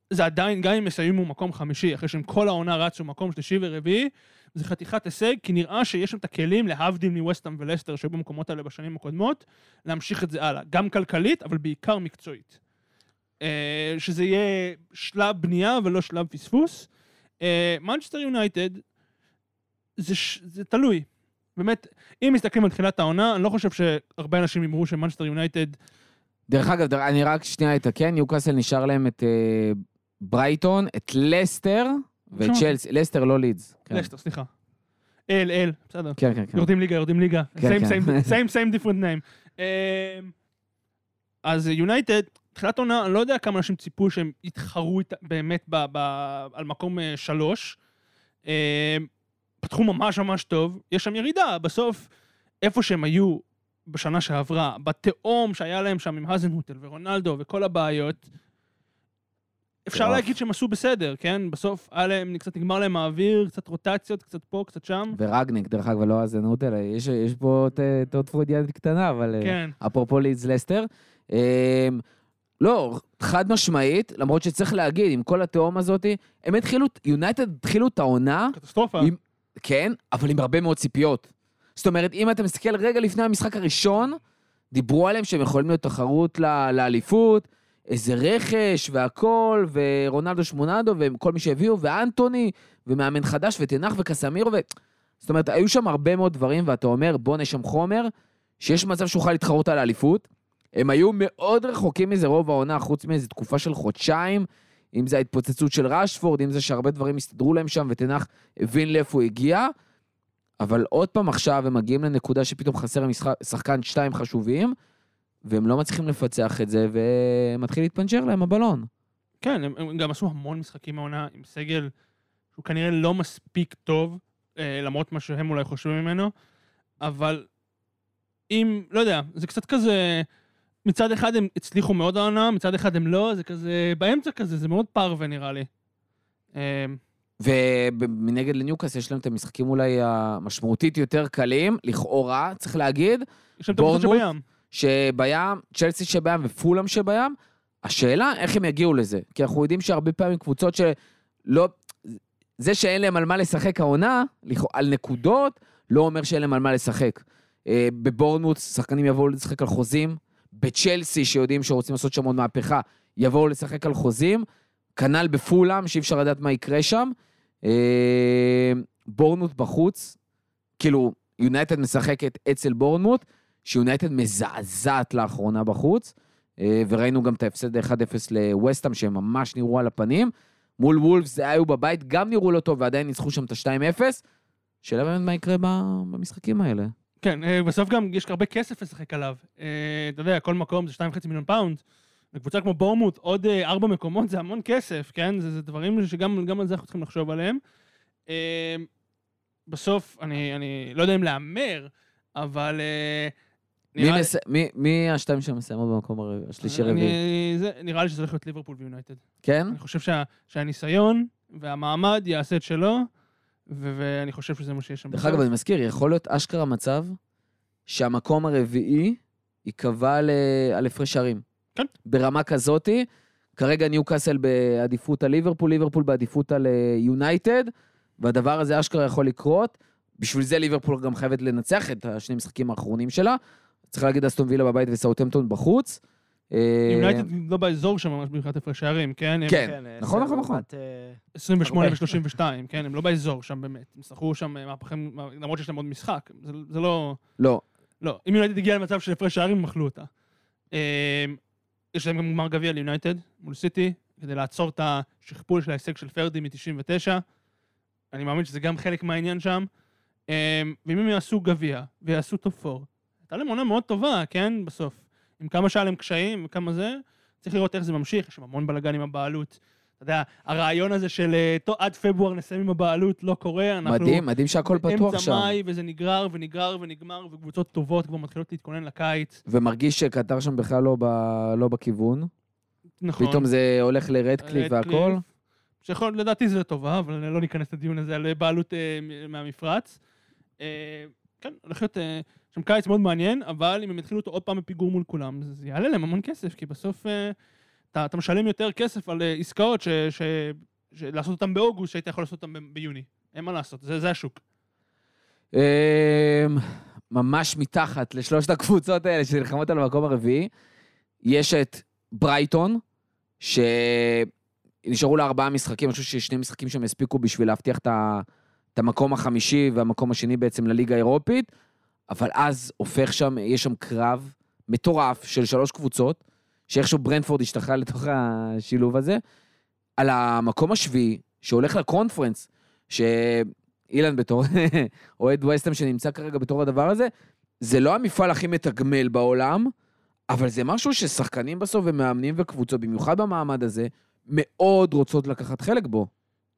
[SPEAKER 3] זה עדיין, גם אם יסיימו מקום חמישי, אחרי שהם כל העונה רצו מקום שלישי ורביעי, זה חתיכת הישג, כי נראה שיש שם את הכלים, להבדיל מווסטהאם ולסטר שהיו במקומות האלה בשנים הקודמות, להמשיך את זה הלאה. גם כלכלית, אבל בעיקר מקצועית. אה, שזה יהיה שלב בנייה ולא שלב פספוס. מנצ'סטר יונייטד, זה, זה תלוי. באמת, אם מסתכלים על תחילת העונה, אני לא חושב שהרבה אנשים אמרו שמנצ'סטר יונייטד...
[SPEAKER 2] דרך אגב, אני רק שנייה אתקן, ניוקאסל נשאר להם את אה, ברייטון, את לסטר ואת. צ'לסי, לסטר לא לידס. כן.
[SPEAKER 3] לסטר, סליחה. אל, אל, בסדר.
[SPEAKER 2] כן, כן, כן.
[SPEAKER 3] יורדים ליגה, יורדים ליגה. (laughs) same, same different name. אה, אז יונייטד, תחילת עונה, אני לא יודע כמה אנשים ציפו שהם יתחרו באמת ב, ב, על מקום אה, שלוש. אה, פתחו ממש ממש טוב, יש שם ירידה, בסוף, איפה שהם היו בשנה שעברה, בתהום שהיה להם שם עם האזנהוטל ורונלדו וכל הבעיות, אפשר. להגיד שהם עשו בסדר, כן? בסוף היה להם, קצת נגמר להם האוויר, קצת רוטציות, קצת פה, קצת שם.
[SPEAKER 2] ורגניק, דרך אגב, לא האזנות אלא, יש, יש פה טעות פרוידיאנית קטנה, אבל... אה,
[SPEAKER 3] כן.
[SPEAKER 2] אפרופו לידס לסטר. אמ, לא, חד משמעית, למרות שצריך להגיד, עם כל התהום הזאת, הם התחילו, יונייטד התחילו את העונה,
[SPEAKER 3] קטסטרופה.
[SPEAKER 2] עם, כן, אבל עם הרבה מאוד ציפיות. זאת אומרת, אם אתה מסתכל רגע לפני המשחק הראשון, דיברו עליהם שהם יכולים להיות תחרות לאליפות, איזה רכש והכל, ורונלדו שמונדו, וכל מי שהביאו, ואנטוני, ומאמן חדש, ותנח וקסמירו, ו... זאת אומרת, היו שם הרבה מאוד דברים, ואתה אומר, בואנה, יש שם חומר, שיש מצב שהוא יוכל להתחרות על האליפות. הם היו מאוד רחוקים מזה רוב העונה, חוץ מאיזו תקופה של חודשיים, אם זה ההתפוצצות של רשפורד, אם זה שהרבה דברים הסתדרו להם שם, ותנח הבין לאיפה הוא הגיע. אבל עוד פעם עכשיו הם מגיעים לנקודה שפתאום חסר להם משחק- שחקן שתיים חשובים, והם לא מצליחים לפצח את זה, ומתחיל להתפנצ'ר להם הבלון.
[SPEAKER 3] כן, הם, הם גם עשו המון משחקים העונה עם סגל שהוא כנראה לא מספיק טוב, אה, למרות מה שהם אולי חושבים ממנו, אבל אם, לא יודע, זה קצת כזה, מצד אחד הם הצליחו מאוד העונה, מצד אחד הם לא, זה כזה, באמצע כזה, זה מאוד פרווה נראה לי.
[SPEAKER 2] ומנגד לניוקאס יש להם את המשחקים אולי המשמעותית יותר קלים, לכאורה, צריך להגיד,
[SPEAKER 3] יש להם את
[SPEAKER 2] בורנמוט?
[SPEAKER 3] שבים.
[SPEAKER 2] שבים, צ'לסי שבים ופולאם שבים, השאלה איך הם יגיעו לזה. כי אנחנו יודעים שהרבה פעמים קבוצות שלא... זה שאין להם על מה לשחק העונה, על נקודות, לא אומר שאין להם על מה לשחק. אה, בבורנמוט שחקנים יבואו לשחק על חוזים, בצ'לסי שיודעים שרוצים לעשות שם עוד מהפכה, יבואו לשחק על חוזים, כנ"ל בפולאם, שאי אפשר לדעת מה יקרה שם. אה, בורנמוט בחוץ, כאילו, יונייטד משחקת אצל בורנמוט, שיונייטד מזעזעת לאחרונה בחוץ, אה, וראינו גם את ההפסד 1-0 לווסטהאם, שהם ממש נראו על הפנים. מול וולפס זה היו בבית, גם נראו לא טוב, ועדיין ניצחו שם את ה-2-0. שאלה באמת מה יקרה במשחקים האלה.
[SPEAKER 3] כן, אה, בסוף גם יש הרבה כסף לשחק עליו. אתה יודע, כל מקום זה 2.5 מיליון פאונד. לקבוצה כמו בורנמוט, עוד אה, ארבע מקומות זה המון כסף, כן? זה, זה דברים שגם גם על זה אנחנו צריכים לחשוב עליהם. אה, בסוף, אני, אני לא יודע אם להמר, אבל... אה,
[SPEAKER 2] מי, מס... מי, מי השתיים שמסיימות במקום השלישי
[SPEAKER 3] אני-
[SPEAKER 2] רביעי?
[SPEAKER 3] זה, נראה לי שזה הולך להיות ליברפול ויונייטד.
[SPEAKER 2] כן?
[SPEAKER 3] אני חושב שה, שהניסיון והמעמד יעשה את שלו, ו- ואני חושב שזה מה שיש שם.
[SPEAKER 2] דרך. אגב, אני מזכיר, יכול להיות אשכרה מצב שהמקום הרביעי ייקבע על הפרש שערים.
[SPEAKER 3] כן.
[SPEAKER 2] ברמה כזאתי, כרגע ניוקאסל בעדיפות על ליברפול, ליברפול בעדיפות על אה, יונייטד, והדבר הזה אשכרה יכול לקרות. בשביל זה ליברפול גם חייבת לנצח את השני משחקים האחרונים שלה. צריך להגיד אסטון וילה בבית וסאוטהמפטון בחוץ. אה,
[SPEAKER 3] יונייטד לא באזור שם ממש מבחינת הפרש שערים, כן? הם
[SPEAKER 2] כן.
[SPEAKER 4] אה,
[SPEAKER 2] נכון, נכון, נכון.
[SPEAKER 4] אה,
[SPEAKER 3] 28
[SPEAKER 2] הרבה.
[SPEAKER 3] ו-32, כן? הם לא באזור שם באמת. הם שחקו שם מהפכים, למרות שיש להם עוד משחק. זה- זה לא...
[SPEAKER 2] לא,
[SPEAKER 3] לא, אם יונייטד הגיע למצב של הפרש שערים, הם אכלו אותה. יש להם גם גמר גביע ליונייטד מול סיטי, כדי לעצור את השכפול של ההישג של פרגי מ-99. אני מאמין שזה גם חלק מהעניין שם. אה, ואם הם יעשו גביע ויעשו top 4, הייתה להם עונה מאוד טובה, כן? בסוף. עם כמה שהיה להם קשיים וכמה זה, צריך לראות איך זה ממשיך, יש שם המון בלאגן עם הבעלות. יודע, הרעיון הזה של אה, עד פברואר נסיים עם הבעלות לא קורה, אנחנו...
[SPEAKER 2] מדהים, מדהים שהכל פתוח שם.
[SPEAKER 3] אמצע מאי, וזה נגרר ונגרר ונגמר, וקבוצות טובות כבר מתחילות להתכונן לקיץ.
[SPEAKER 2] ומרגיש שקטר שם בכלל לא, ב, לא בכיוון.
[SPEAKER 3] נכון.
[SPEAKER 2] פתאום זה הולך לרדקליף והכל.
[SPEAKER 3] שיכול, לדעתי זה לטובה, אבל לא ניכנס לדיון הזה על בעלות אה, מהמפרץ. אה, כן, הולך להיות אה, שם קיץ מאוד מעניין, אבל אם הם יתחילו אותו עוד פעם בפיגור מול כולם, זה יעלה להם המון כסף, כי בסוף אה, אתה, אתה משלם יותר כסף על אה, עסקאות ש, ש, ש, לעשות אותן באוגוסט, שהיית יכול לעשות אותן ביוני. אין מה לעשות, זה, זה השוק.
[SPEAKER 2] אמ, ממש מתחת לשלושת הקבוצות האלה שנלחמות על המקום הרביעי, יש את ברייטון, שנשארו לה ארבעה משחקים, אני חושב ששני משחקים שהם הספיקו בשביל להבטיח את המקום החמישי והמקום השני בעצם לליגה האירופית, אבל אז הופך שם, יש שם קרב מטורף של שלוש קבוצות, שאיכשהו ברנדפורד השתחרר לתוך השילוב הזה, על המקום השביעי, שהולך לקונפרנס, שאילן בתור (laughs) אוהד ווסטהאם שנמצא כרגע בתור הדבר הזה, זה לא המפעל הכי מתגמל בעולם, אבל זה משהו ששחקנים בסוף ומאמנים וקבוצות, במיוחד במעמד הזה, מאוד רוצות לקחת חלק בו.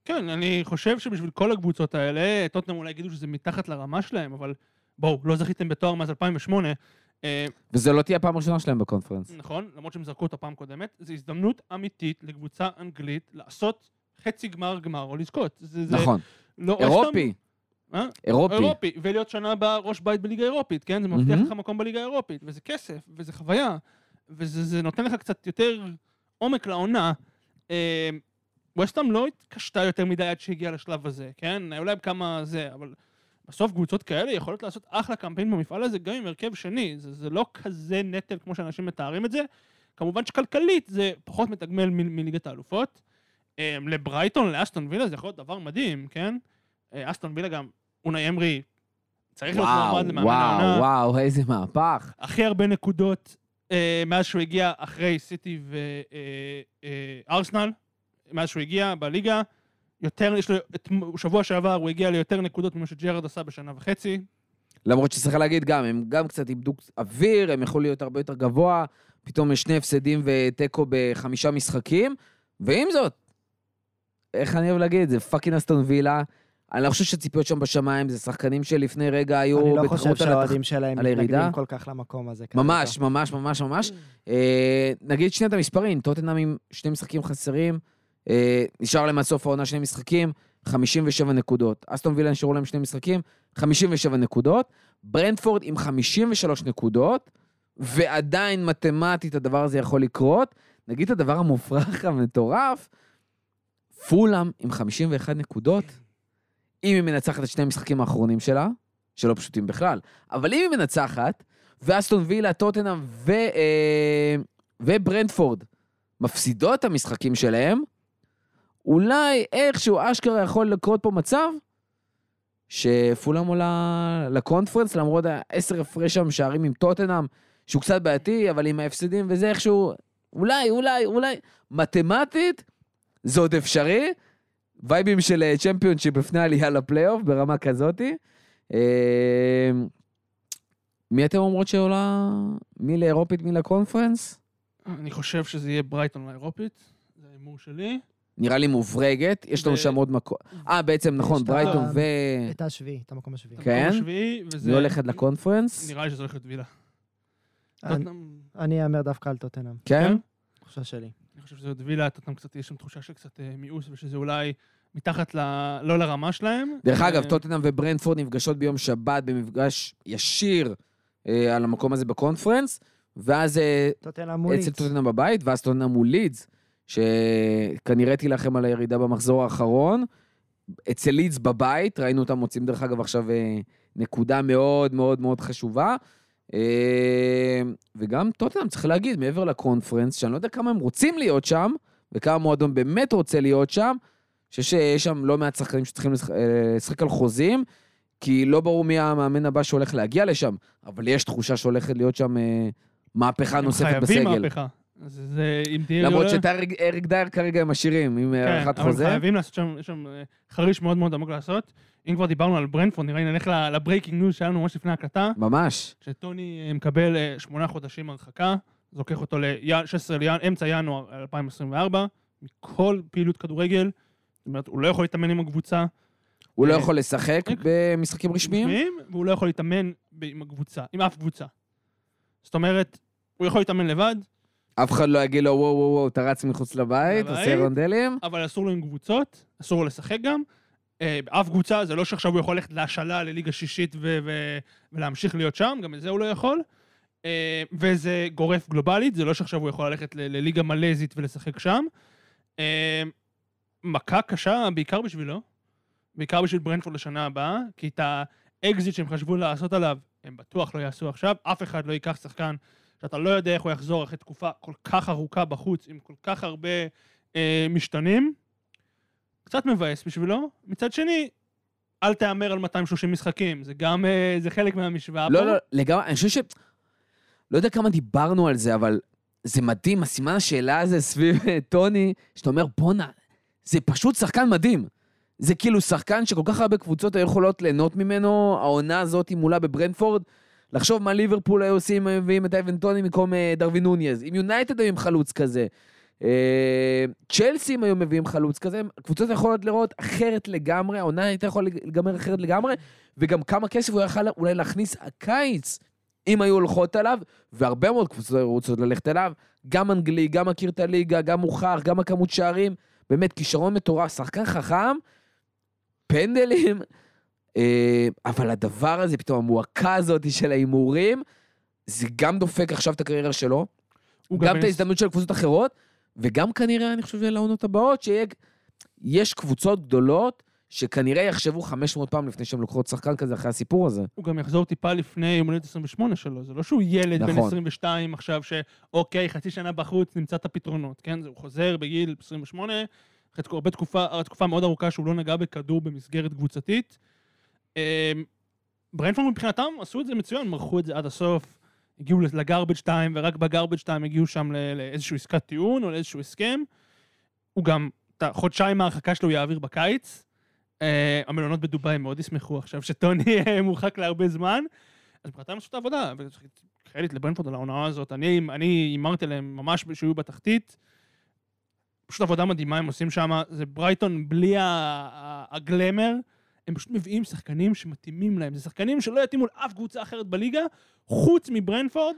[SPEAKER 3] כן, אני חושב שבשביל כל הקבוצות האלה, טוטנאם אולי יגידו שזה מתחת לרמה שלהם, אבל בואו, לא זכיתם בתואר מאז 2008. אה,
[SPEAKER 2] וזו לא תהיה הפעם הראשונה שלהם בקונפרנס.
[SPEAKER 3] נכון, למרות שהם זרקו אותה פעם קודמת, זו הזדמנות אמיתית לקבוצה אנגלית לעשות חצי גמר גמר או לזכות. זה, זה
[SPEAKER 2] נכון.
[SPEAKER 3] לא,
[SPEAKER 2] אירופי.
[SPEAKER 3] אה?
[SPEAKER 2] אירופי.
[SPEAKER 3] אירופי, ולהיות שנה הבאה ראש בית בליגה האירופית, כן? זה מבטיח. לך מקום בליגה האירופית, וזה כסף, וזה חוויה, וזה זה נותן לך קצת יותר עומק לעונה. אה, ווסטהאם לא התקשתה יותר מדי עד שהגיעה לשלב הזה, כן? היו להם כמה זה, אבל בסוף קבוצות כאלה יכולות לעשות אחלה קמפיין במפעל הזה גם עם הרכב שני. זה, זה לא כזה נטל כמו שאנשים מתארים את זה. כמובן שכלכלית זה פחות מתגמל מ- מליגת האלופות. אה, לברייטון, לאסטון וילה זה יכול להיות דבר מדהים, כן? אה, אסטון וילה גם, אונאי אמרי צריך להיות
[SPEAKER 2] וואו,
[SPEAKER 3] מועמד למאמן
[SPEAKER 2] וואו,
[SPEAKER 3] העונה.
[SPEAKER 2] וואו, איזה מהפך.
[SPEAKER 3] הכי הרבה נקודות אה, מאז שהוא הגיע אחרי סיטי וארסנל, מאז שהוא הגיע בליגה. יותר, יש לו, את, שבוע שעבר הוא הגיע ליותר נקודות ממה שג'רארד עשה בשנה וחצי.
[SPEAKER 2] למרות שצריך להגיד גם, הם גם קצת איבדו אוויר, הם יכלו להיות הרבה יותר גבוה, פתאום יש שני הפסדים ותיקו בחמישה משחקים, ועם זאת, איך אני אוהב להגיד, זה fucking אסטון וילה. אני לא חושב שהציפיות שם בשמיים, זה שחקנים שלפני רגע היו
[SPEAKER 4] אני לא חושב
[SPEAKER 2] בתחרות על התח...
[SPEAKER 4] שהאוהדים שלהם
[SPEAKER 2] על הירידה?
[SPEAKER 4] מתנגדים כל כך למקום הזה. כרגע.
[SPEAKER 2] ממש, ממש, ממש, ממש. אה, נגיד שנייה את המספרים, טוטנאם עם שני משחקים חסרים, נשאר להם עד סוף העונה שני משחקים, 57 נקודות. אסטון וילה נשארו להם שני משחקים, 57 נקודות. ברנדפורד עם 53 נקודות, ועדיין מתמטית הדבר הזה יכול לקרות. נגיד את הדבר המופרך המטורף, פולאם עם 51 נקודות, אם היא מנצחת את שני המשחקים האחרונים שלה, שלא פשוטים בכלל, אבל אם היא מנצחת, ואסטון וילה, טוטנאם ו, אה, וברנדפורד מפסידות את המשחקים שלהם, אולי איכשהו אשכרה יכול לקרות פה מצב שפולאם עולה לקונפרנס, למרות העשר הפרש שם שערים עם טוטנאם, שהוא קצת בעייתי, אבל עם ההפסדים וזה איכשהו, אולי, אולי, אולי, מתמטית, זה עוד אפשרי. וייבים של אה, צ'מפיונשיפ לפני העלייה לפלייאוף ברמה כזאתי. אה, מי אתם אומרות שעולה? מי לאירופית, מי לקונפרנס?
[SPEAKER 3] אני חושב שזה יהיה ברייטון לאירופית, זה ההימור שלי.
[SPEAKER 2] נראה לי מוברגת, יש לנו שם עוד מקום. אה, בעצם, נכון, ברייטון ו...
[SPEAKER 4] את השביעי, את המקום השביעי.
[SPEAKER 2] כן? מי הולכת לקונפרנס?
[SPEAKER 3] נראה לי שזה הולך להיות וילה.
[SPEAKER 4] אני- אאמר דווקא על טוטנאם.
[SPEAKER 2] כן?
[SPEAKER 4] תחושה שלי.
[SPEAKER 3] אני חושב שזה עוד וילה, טוטנאם קצת, יש שם תחושה של קצת אה, מיאוס, ושזה אולי מתחת ל... לא לרמה שלהם.
[SPEAKER 2] דרך אגב,
[SPEAKER 3] אה,
[SPEAKER 2] טוטנאם וברנדפורד נפגשות ביום שבת במפגש ישיר אה, על המקום הזה בקונפרנס, ואז
[SPEAKER 4] טוטנאם מול
[SPEAKER 2] אצל
[SPEAKER 4] לידס.
[SPEAKER 2] טוטנאם בבית, ואז טוטנאם מול לידס, שכנראה תילחם על הירידה במחזור האחרון. אצל לידס בבית, ראינו אותם מוצאים דרך אגב עכשיו אה, נקודה מאוד מאוד מאוד חשובה. אה, וגם טוטנאם, צריך להגיד, מעבר לקונפרנס, שאני לא יודע כמה הם רוצים להיות שם, וכמה מועדון באמת רוצה להיות שם, שיש שיש שם לא מעט שחקנים שצריכים לשחק- אה, לשחק על חוזים, כי לא ברור מי המאמן הבא שהולך להגיע לשם, אבל יש תחושה שהולכת להיות שם מהפכה
[SPEAKER 3] הם
[SPEAKER 2] נוספת
[SPEAKER 3] חייבים
[SPEAKER 2] בסגל.
[SPEAKER 3] מהפכה. אז זה, אם תהיה...
[SPEAKER 2] למרות שאת אריק דייר כרגע הם משאירים, עם
[SPEAKER 3] כן,
[SPEAKER 2] הארכת
[SPEAKER 3] אבל
[SPEAKER 2] חוזה.
[SPEAKER 3] חייבים לעשות שם, יש שם אה, חריש מאוד מאוד עמוק לעשות. אם כבר דיברנו על ברנפורד, נראה לי נלך ל breaking news שהיה לנו ממש לפני ההקלטה,
[SPEAKER 2] ממש.
[SPEAKER 3] שטוני אה, מקבל אה, שמונה חודשים הרחקה, זה לוקח אותו ל-16 אמצע ינואר 2024, מכל פעילות כדורגל. זאת אומרת, הוא לא יכול להתאמן עם הקבוצה.
[SPEAKER 2] הוא לא
[SPEAKER 3] אה,
[SPEAKER 2] יכול לשחק
[SPEAKER 3] אה,
[SPEAKER 2] במשחקים רשמיים?
[SPEAKER 3] והוא לא יכול להתאמן עם הקבוצה, עם אף קבוצה. זאת אומרת, הוא יכול להתאמן לבד,
[SPEAKER 2] אף אחד לא יגיד לו, וואו, וואו, וואו, אתה רץ מחוץ לבית. עושה רונדלים.
[SPEAKER 3] אבל אסור לו עם קבוצות, אסור לו לשחק גם. אה, באף קבוצה, זה לא שעכשיו הוא יכול ללכת להשאלה לליגה שישית ו- ו- ולהמשיך להיות שם, גם את זה הוא לא יכול. אה, וזה גורף גלובלית, זה לא שעכשיו הוא יכול ללכת לליגה מלזית ולשחק שם. אה, מכה קשה, בעיקר בשבילו, בעיקר בשביל ברנפורד לשנה הבאה, כי את האקזיט שהם חשבו לעשות עליו, הם בטוח לא יעשו עכשיו, אף אחד לא ייקח שחקן שאתה לא יודע איך הוא יחזור אחרי תקופה כל כך ארוכה בחוץ, עם כל כך הרבה אה, משתנים. קצת מבאס בשבילו. מצד שני, אל תהמר על 230 משחקים, זה גם, אה, זה חלק מהמשוואה
[SPEAKER 2] לא,
[SPEAKER 3] פה.
[SPEAKER 2] לא, לגמרי, אני חושב ש... לא יודע כמה דיברנו על זה, אבל זה מדהים, הסימן השאלה הזה סביב אה, טוני, שאתה אומר, בואנה, זה פשוט שחקן מדהים. זה כאילו שחקן שכל כך הרבה קבוצות היו יכולות ליהנות ממנו, העונה הזאת מולה בברנפורד. לחשוב מה ליברפול היו עושים אם מביאים את אייבן טוני במקום אה, דרווין נוניז. אם יונייטד היו עם חלוץ כזה. אה, צ'לסי אם היו מביאים חלוץ כזה, הקבוצות יכולות לראות אחרת לגמרי, העונה הייתה יכולה להיגמר אחרת לגמרי, וגם כמה כסף הוא יכל אולי להכניס הקיץ, אם היו הולכות עליו, והרבה מאוד קבוצות היו רוצות ללכת אליו, גם אנגלי, גם מכיר את הליגה, גם מוכח, גם הכמות שערים, באמת כישרון מטורף, שחקן חכם, פנדלים, אבל הדבר הזה, פתאום המועקה הזאת של ההימורים, זה גם דופק עכשיו את הקריירה שלו, גם
[SPEAKER 3] בן
[SPEAKER 2] את ההזדמנות של קבוצות אחרות, וגם כנראה, אני חושב, לעונות הבאות, שיש קבוצות גדולות שכנראה יחשבו 500 פעם לפני שהם לוקחות שחקן כזה אחרי הסיפור הזה.
[SPEAKER 3] הוא גם יחזור טיפה לפני יומנית 28 שלו, זה לא שהוא ילד בן
[SPEAKER 2] נכון.
[SPEAKER 3] 22 עכשיו שאוקיי, חצי שנה בחוץ, נמצא את הפתרונות, כן? זה- הוא חוזר בגיל 28, אחרי תקופה, תקופה מאוד ארוכה שהוא לא נגע בכדור במסגרת קבוצתית. אמ, ברנפורד מבחינתם עשו את זה מצוין, מרחו את זה עד הסוף, הגיעו לגרבג' 2, ורק בגרבג' 2 הגיעו שם לאיזשהו עסקת טיעון או לאיזשהו הסכם. הוא גם, את החודשיים ההרחקה שלו יעביר בקיץ. אה, המלונות בדובאי מאוד ישמחו עכשיו שטוני (laughs) מורחק להרבה זמן. אז מבחינתם עשו את העבודה, וקרדיט לברנפורד על העונה הזאת. אני הימרתי עליהם ממש שהיו בתחתית. פשוט עבודה מדהימה הם עושים שם, זה ברייטון בלי ה- ה- הגלמר. הם פשוט מביאים שחקנים שמתאימים להם. זה שחקנים שלא יתאימו לאף קבוצה אחרת בליגה, חוץ מברנפורד.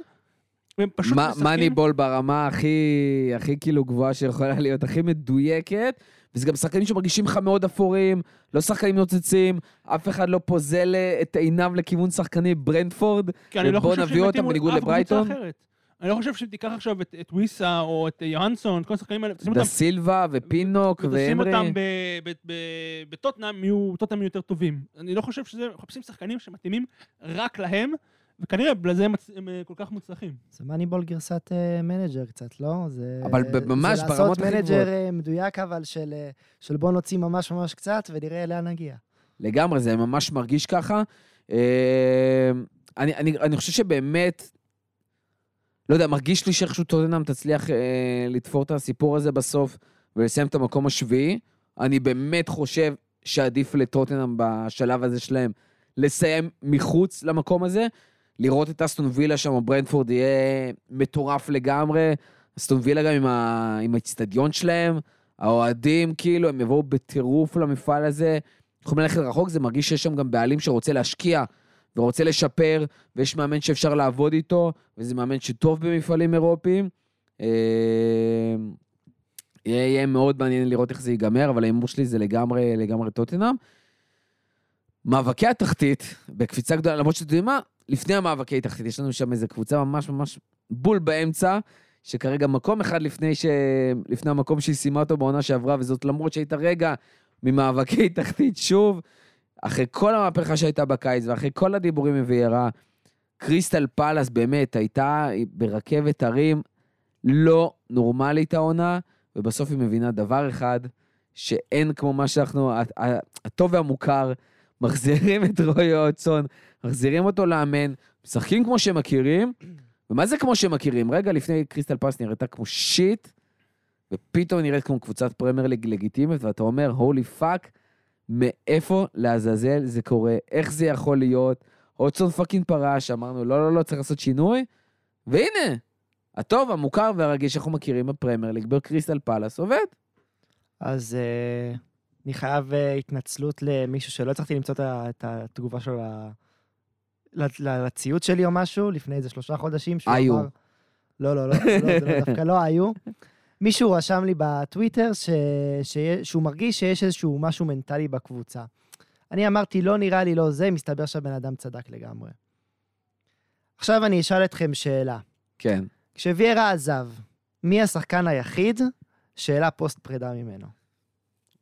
[SPEAKER 3] והם פשוט
[SPEAKER 2] מה-
[SPEAKER 3] משחקים...
[SPEAKER 2] מאניבול ברמה הכי, הכי כאילו גבוהה שיכולה להיות, הכי מדויקת, וזה גם שחקנים שמרגישים לך מאוד אפורים, לא שחקנים נוצצים, אף אחד לא פוזל את עיניו לכיוון שחקני ברנדפורד,
[SPEAKER 3] כי אני לא חושב שהם
[SPEAKER 2] יביאו
[SPEAKER 3] אותם
[SPEAKER 2] בניגוד
[SPEAKER 3] לאף קבוצה
[SPEAKER 2] לברייטון.
[SPEAKER 3] אחרת. אני לא חושב שתיקח עכשיו את, את וויסה או את ג'נסן, את כל השחקנים האלה, תשים אותם,
[SPEAKER 2] סילבה ופינוק
[SPEAKER 3] אותם. ב- ב- ב- בטוטנהאם, יהיו טוטנהאם יותר טובים. אני לא חושב שזה, מחפשים שחקנים שמתאימים רק להם, וכנראה בגלל זה הם, מצ- הם אה, כל כך מוצלחים.
[SPEAKER 4] זה moneyball גרסת אה, manager קצת, לא? זה...
[SPEAKER 2] אבל ממש
[SPEAKER 4] זה
[SPEAKER 2] ברמות
[SPEAKER 4] לעשות
[SPEAKER 2] הכי
[SPEAKER 4] manager
[SPEAKER 2] גבוהות.
[SPEAKER 4] אה, מדויק, אבל של, של בוא נוציא ממש ממש קצת ונראה לאן נגיע.
[SPEAKER 2] לגמרי, זה ממש מרגיש ככה. אני, אני, אני חושב שבאמת, לא יודע, מרגיש לי שאיכשהו טוטנאם תצליח אה, לתפור את הסיפור הזה בסוף ולסיים את המקום השביעי. אני באמת חושב שעדיף לטוטנאם בשלב הזה שלהם לסיים מחוץ למקום הזה. לראות את אסטון וילה שם ברנדפורד יהיה מטורף לגמרי. אסטון וילה גם עם, ה... עם האצטדיון שלהם, האוהדים כאילו, הם יבואו בטירוף למפעל הזה. יכולים ללכת רחוק, זה מרגיש שיש שם גם בעלים שרוצה להשקיע ורוצה לשפר, ויש מאמן שאפשר לעבוד איתו, וזה מאמן שטוב במפעלים אירופיים. אה, יהיה, מאוד מעניין לראות איך זה ייגמר, אבל ההימור שלי זה לגמרי, לגמרי טוטנאם. מאבקי התחתית, בקפיצה גדולה, למרות שאתם יודעים מה, לפני המאבקי תחתית, יש לנו שם איזו קבוצה ממש ממש בול באמצע, שכרגע מקום אחד לפני, ש... לפני המקום שהיא סיימה אותו בעונה שעברה, וזאת למרות שהייתה רגע ממאבקי תחתית שוב, אחרי כל המהפכה שהייתה בקיץ ואחרי כל הדיבורים מביירה, קריסטל פלאס באמת הייתה ברכבת הרים לא נורמלית העונה, ובסוף היא מבינה דבר אחד, שאין כמו מה שאנחנו, הטוב והמוכר, מחזירים את רוי הודג'סון, מחזירים אותו לאמן, משחקים כמו שהם מכירים, ומה זה כמו שהם מכירים? רגע לפני קריסטל פאלאס נראתה כמו shit, ופתאום נראית כמו קבוצת פרמייר ליג לגיטימית, ואתה אומר, holy fuck, מאיפה לעזאזל זה קורה? איך זה יכול להיות? אוטסון פאקינג פרש, אמרנו, לא, לא, לא, צריך לעשות שינוי, והנה, הטוב, המוכר והרגיש שאנחנו מכירים בפרמייר ליג, בקריסטל פאלאס, עובד.
[SPEAKER 4] אז uh, אני חייב uh, התנצלות למישהו שלא הצלחתי למצוא את התגובה שלו לציוט שלי או משהו, לפני איזה שלושה חודשים. שהוא
[SPEAKER 2] היו.
[SPEAKER 4] אמר... לא, לא, לא, לא, לא, לא, דווקא לא היו. מישהו רשם לי בטוויטר ש... ש... שהוא מרגיש שיש איזשהו משהו מנטלי בקבוצה. אני אמרתי, לא נראה לי לא זה, מסתבר שהבן אדם צדק לגמרי. עכשיו אני אשאל אתכם שאלה.
[SPEAKER 2] כן.
[SPEAKER 4] כשוויירה עזב, מי השחקן היחיד שאלה פוסט פרידה ממנו?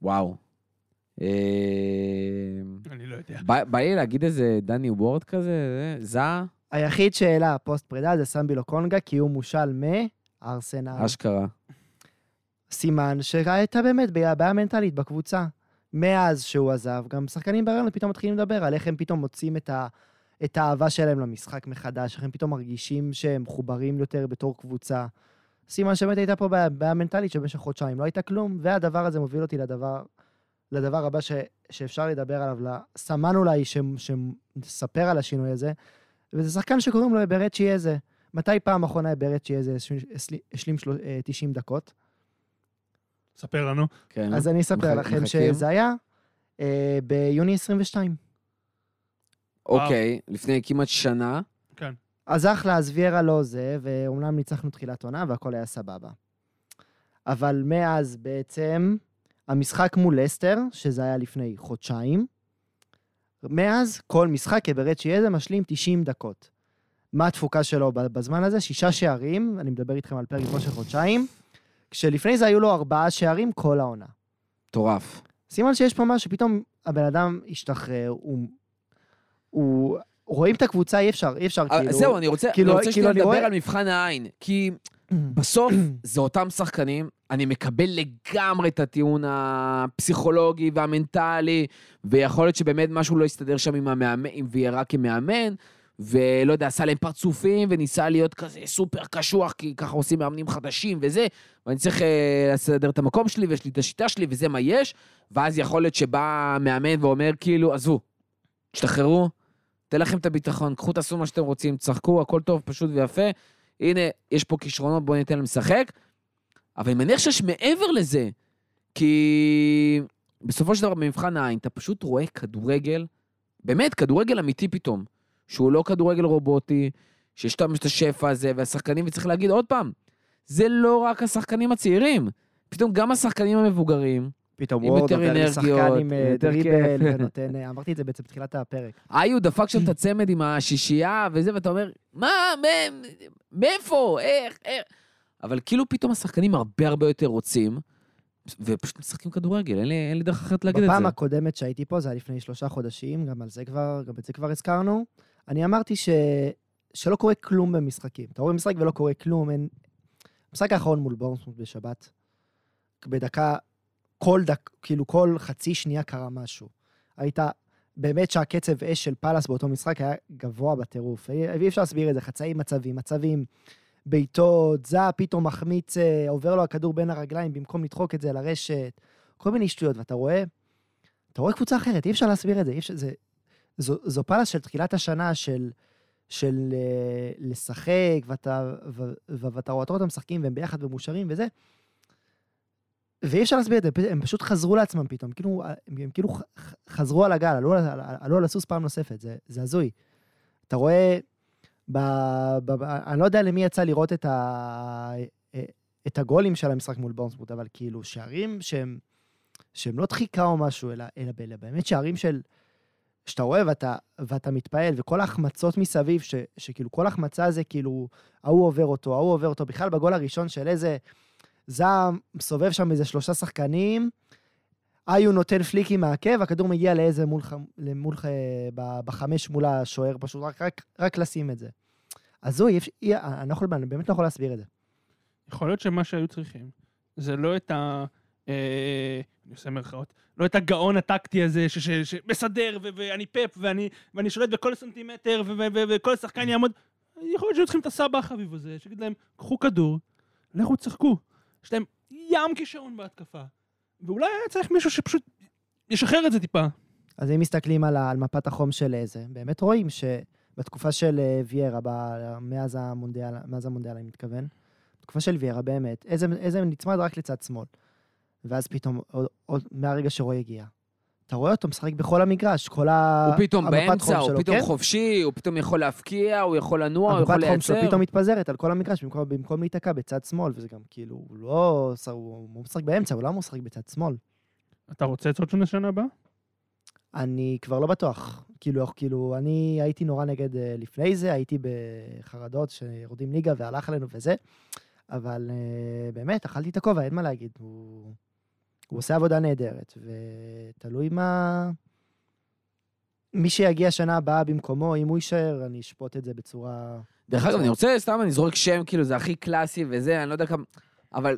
[SPEAKER 2] וואו. אה,
[SPEAKER 3] אני לא יודע.
[SPEAKER 2] בא לי להגיד איזה דני וורד כזה, זה, זע,
[SPEAKER 4] היחיד שהעלה פוסט פרידה זה סמבילו קונגה, כי הוא מושל מארסנל.
[SPEAKER 2] אשכרה.
[SPEAKER 4] סימן שהייתה באמת בעיה מנטלית בקבוצה. מאז שהוא עזב, גם שחקנים בהריון פתאום מתחילים לדבר על איך הם פתאום מוצאים את, ה, את האהבה שלהם למשחק מחדש, איך הם פתאום מרגישים שהם מחוברים יותר בתור קבוצה. סימן שבאמת הייתה פה בעיה, בעיה מנטלית שבמשך חודשיים לא הייתה כלום, והדבר הזה מוביל אותי לדבר, לדבר הבא ש, שאפשר לדבר עליו, לסמן אולי ש, שמספר על השינוי הזה, וזה שחקן שקוראים לו ברט שיאזה. מתי פעם אחרונה ברט שיאזה השלים 90 דקות?
[SPEAKER 3] ספר לנו.
[SPEAKER 2] כן.
[SPEAKER 4] אז אני אספר
[SPEAKER 2] מח-
[SPEAKER 4] לכם
[SPEAKER 2] מחכים.
[SPEAKER 4] שזה היה אה, ביוני 22.
[SPEAKER 2] אוקיי, לפני כמעט שנה.
[SPEAKER 4] אז אחלה, אז ויירה לא זה, ואומנם ניצחנו תחילת עונה והכל היה סבבה. אבל מאז בעצם, המשחק מול לסטר, שזה היה לפני חודשיים, מאז כל משחק אברד שיהיה משלים 90 דקות. מה התפוקה שלו בזמן הזה? שישה שערים, אני מדבר איתכם על פרק זמן של חודשיים, כשלפני זה היו לו ארבעה שערים כל העונה.
[SPEAKER 2] מטורף.
[SPEAKER 4] סימן שיש פה משהו, פתאום הבן אדם השתחרר, הוא... הוא... רואים את הקבוצה, אי אפשר, אי אפשר,
[SPEAKER 2] אה,
[SPEAKER 4] כאילו...
[SPEAKER 2] זהו, אני רוצה
[SPEAKER 4] כאילו-
[SPEAKER 2] אני רוצה
[SPEAKER 4] כאילו,
[SPEAKER 2] שנייה לדבר
[SPEAKER 4] רואה-
[SPEAKER 2] על מבחן העין, כי (clears throat) בסוף זה אותם שחקנים, אני מקבל לגמרי את הטיעון הפסיכולוגי והמנטלי, ויכול להיות שבאמת משהו לא הסתדר שם עם המאמן, עם ויירה כמאמן, ולא יודע, עשה להם פרצופים, וניסה להיות כזה סופר קשוח, כי ככה עושים מאמנים חדשים וזה, ואני צריך אה, לסדר את המקום שלי, ויש לי את השיטה שלי, וזה מה יש, ואז יכול להיות שבא מאמן ואומר כאילו, עזבו, תשתחררו, תן לכם את הביטחון, קחו תעשו מה שאתם רוצים, תשחקו, הכל טוב, פשוט ויפה. הנה, יש פה כישרונות, בואו ניתן להם לשחק. אבל אני מניח שיש מעבר לזה, כי בסופו של דבר במבחן העין, אתה פשוט רואה כדורגל, באמת, כדורגל אמיתי פתאום, שהוא לא כדורגל רובוטי, שיש את השפע הזה, והשחקנים, וצריך להגיד עוד פעם, זה לא רק השחקנים הצעירים, פתאום גם השחקנים המבוגרים,
[SPEAKER 4] פתאום וורד
[SPEAKER 2] יותר
[SPEAKER 4] עובר לשחקן
[SPEAKER 2] אנרגיות,
[SPEAKER 4] עם אה, דריבל. ונותן... אה, אמרתי את זה בעצם בתחילת הפרק.
[SPEAKER 2] איו דפק שם את הצמד עם השישייה וזה, ואתה אומר, מה, מאיפה, איך, איך? אבל כאילו פתאום השחקנים הרבה הרבה יותר רוצים, ופשוט משחקים כדורגל, אין לי, אין לי דרך אחרת להגיד את
[SPEAKER 4] בפעם
[SPEAKER 2] זה.
[SPEAKER 4] הקודמת שהייתי פה, זה היה לפני שלושה חודשים, גם על זה כבר, גם את זה כבר הזכרנו. אני אמרתי ש... שלא קורה כלום במשחקים. אתה רואה משחק ולא קורה כלום, אין... המשחק האחרון מול בורנסמוט בשבת, בדקה, כל דק, כאילו כל חצי שנייה קרה משהו. היית, באמת שהקצב אש של פאלאס באותו משחק היה גבוה בטירוף. אי אפשר להסביר את זה, חצאי מצבים, מצבים, בעיטות, זע פתאום מחמיץ, אה, עובר לו הכדור בין הרגליים במקום לדחוק את זה לרשת, כל מיני שטויות, ואתה רואה, אתה רואה קבוצה אחרת, אי אפשר להסביר את זה, אפשר, זה, זו, זו פאלאס של תחילת השנה, של, של אה, לשחק, ואתה, ו, ו, ואתה רואה אותם משחקים והם ביחד ומאושרים וזה, ואי אפשר להסביר את זה, הם פשוט חזרו לעצמם פתאום, כאילו, הם, הם כאילו חזרו על הגל, עלו, על- עלו על הסוס פעם נוספת, זה, זה הזוי. אתה רואה, ב, ב, ב, אני לא יודע למי יצא לראות את, ה, את הגולים של המשחק מול בורנסמוט, אבל כאילו, שערים שהם, שהם לא דחיקה או משהו, אלא, אלא, אלא באמת שערים של, שאתה רואה ואתה, ואתה מתפעל, וכל ההחמצות מסביב, ש, שכאילו כל החמצה זה כאילו, ההוא עובר אותו, ההוא עובר אותו. בכלל בגול הראשון של איזה זעם, מסובב שם איזה שלושה שחקנים, איו נותן פליקים מהעקב, הכדור מגיע לאיזה מול, למול, ב- בחמש מול השוער, פשוט רק, רק, רק לשים את זה. הזוי, אפשר- אי- אני, לא יכול, אני באמת לא יכול להסביר את זה.
[SPEAKER 3] יכול להיות שמה שהיו צריכים זה לא את ה... אה, אני עושה מירכאות, לא את הגאון הטקטי הזה שמסדר ואני פאפ ואני, שולט בכל סנטימטר וכל שחקן יעמוד. יכול להיות שהיו צריכים את הסבא החביב הזה, שיגיד להם, קחו כדור, לכו תשחקו. יש להם ים כישרון בהתקפה. ואולי היה צריך מישהו שפשוט ישחרר את זה טיפה.
[SPEAKER 4] אז אם מסתכלים על, על מפת החום של זה, באמת רואים שבתקופה של אה, ויירה, ב- מאז המונדיאל, מאז המונדיאל אני מתכוון, בתקופה של ויירה באמת, איזה, איזה נצמד רק לצד שמאל. ואז פתאום, עוד, עוד, מהרגע שרועי הגיע, אתה רואה אותו משחק בכל המגרש, כל ה...
[SPEAKER 2] הוא פתאום
[SPEAKER 4] המפת
[SPEAKER 2] באמצע,
[SPEAKER 4] חום
[SPEAKER 2] הוא
[SPEAKER 4] שלו,
[SPEAKER 2] פתאום
[SPEAKER 4] כן?
[SPEAKER 2] חופשי, הוא פתאום יכול להפקיע, הוא יכול לנוע, הוא יכול
[SPEAKER 4] המפת חום שלו
[SPEAKER 2] לייצר.
[SPEAKER 4] פתאום מתפזרת על כל המגרש במקום, במקום להיתקע בצד שמאל, וזה גם כאילו, הוא לא... הוא, הוא משחק באמצע, הוא לא אמור לשחק בצד שמאל.
[SPEAKER 3] אתה רוצה את סוצ'ון לשנה הבאה?
[SPEAKER 4] אני כבר לא בטוח. כאילו, כאילו, אני הייתי נורא נגד אה, לפני זה, הייתי בחרדות שיורדים ליגה והלך עלינו וזה, אבל אה, באמת, אכלתי את הכובע, אין מה להגיד. הוא, הוא עושה עבודה נהדרת, ותלוי מה... מי שיגיע שנה הבאה במקומו, אם הוא יישאר, אני אשפוט את זה בצורה...
[SPEAKER 2] דרך אגב, אני רוצה, סתם אני זורק שם, כאילו, זה הכי קלאסי וזה, אני לא יודע כמה... אבל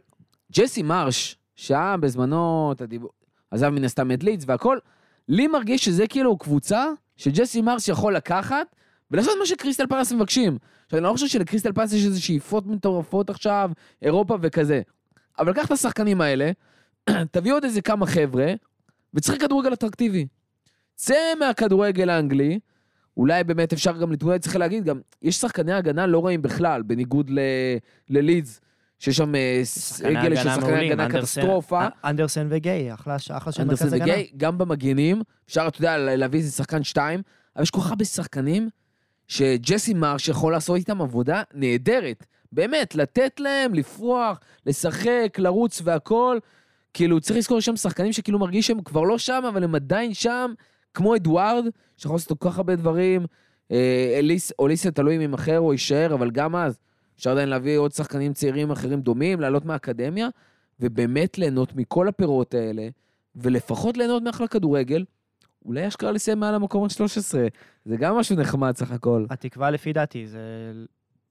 [SPEAKER 2] ג'סי מרש, שהיה בזמנו, את הדיבור, עזב מן הסתם את לידס והכל, לי מרגיש שזה כאילו קבוצה שג'סי מרש יכול לקחת ולעשות מה שקריסטל פלס מבקשים. עכשיו, אני לא חושב שלקריסטל פלס יש איזה שאיפות מטורפות עכשיו, אירופה וכזה. אבל קח את השחקנים האלה, (clears throat) תביא עוד איזה כמה חבר'ה, וצריך כדורגל אטרקטיבי. צא מהכדורגל האנגלי, אולי באמת אפשר גם להתמודד, צריך להגיד, גם יש שחקני הגנה לא רעים בכלל, בניגוד ל- ללידס, שיש שם סגל של שחקני הגנה קטסטרופה.
[SPEAKER 4] אנדרסן וגיי, אחלה של מרכז הגנה.
[SPEAKER 2] וגיי, גם במגנים, אפשר, אתה יודע, להביא איזה שחקן שתיים, אבל יש כל כך הרבה שחקנים שג'סי מרש יכול לעשות איתם עבודה נהדרת. באמת, לתת להם, לפרוח, לשחק, לרוץ והכל. כאילו, צריך לזכור שם שחקנים שכאילו מרגיש שהם כבר לא שם, אבל הם עדיין שם, כמו אדוארד, שיכול לעשות כל כך הרבה דברים. אה, אליס, אוליסה תלוי אם ימכר או יישאר, אבל גם אז אפשר עדיין להביא עוד שחקנים צעירים אחרים דומים, לעלות מהאקדמיה, ובאמת ליהנות מכל הפירות האלה, ולפחות ליהנות מאחלה כדורגל. אולי אשכרה לסיים מעל המקום ה-13, זה גם משהו נחמד סך הכל.
[SPEAKER 4] התקווה לפי דעתי זה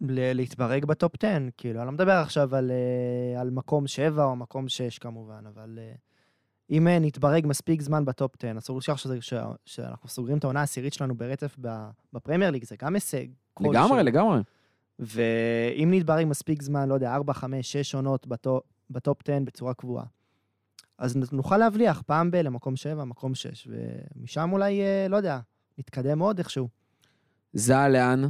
[SPEAKER 4] להתברג ב top 10, כאילו, אני לא מדבר עכשיו על, אה, על מקום 7 או מקום 6 כמובן, אבל אה, אם אה, נתברג מספיק זמן ב top 10, אסור לשכוח שזה- ש- שאנחנו סוגרים את העונה העשירית שלנו ברצף בפרמייר ליג, זה גם הישג.
[SPEAKER 2] לגמרי, לגמרי.
[SPEAKER 4] ואם נתברג מספיק זמן, לא יודע, 4, 5, 6 עונות ב top, ב top 10 בצורה קבועה, אז נוכל להבליח פעם ב- למקום 7, מקום 6, ומשם אולי, לא יודע, נתקדם עוד איכשהו.
[SPEAKER 2] זאהה לאן?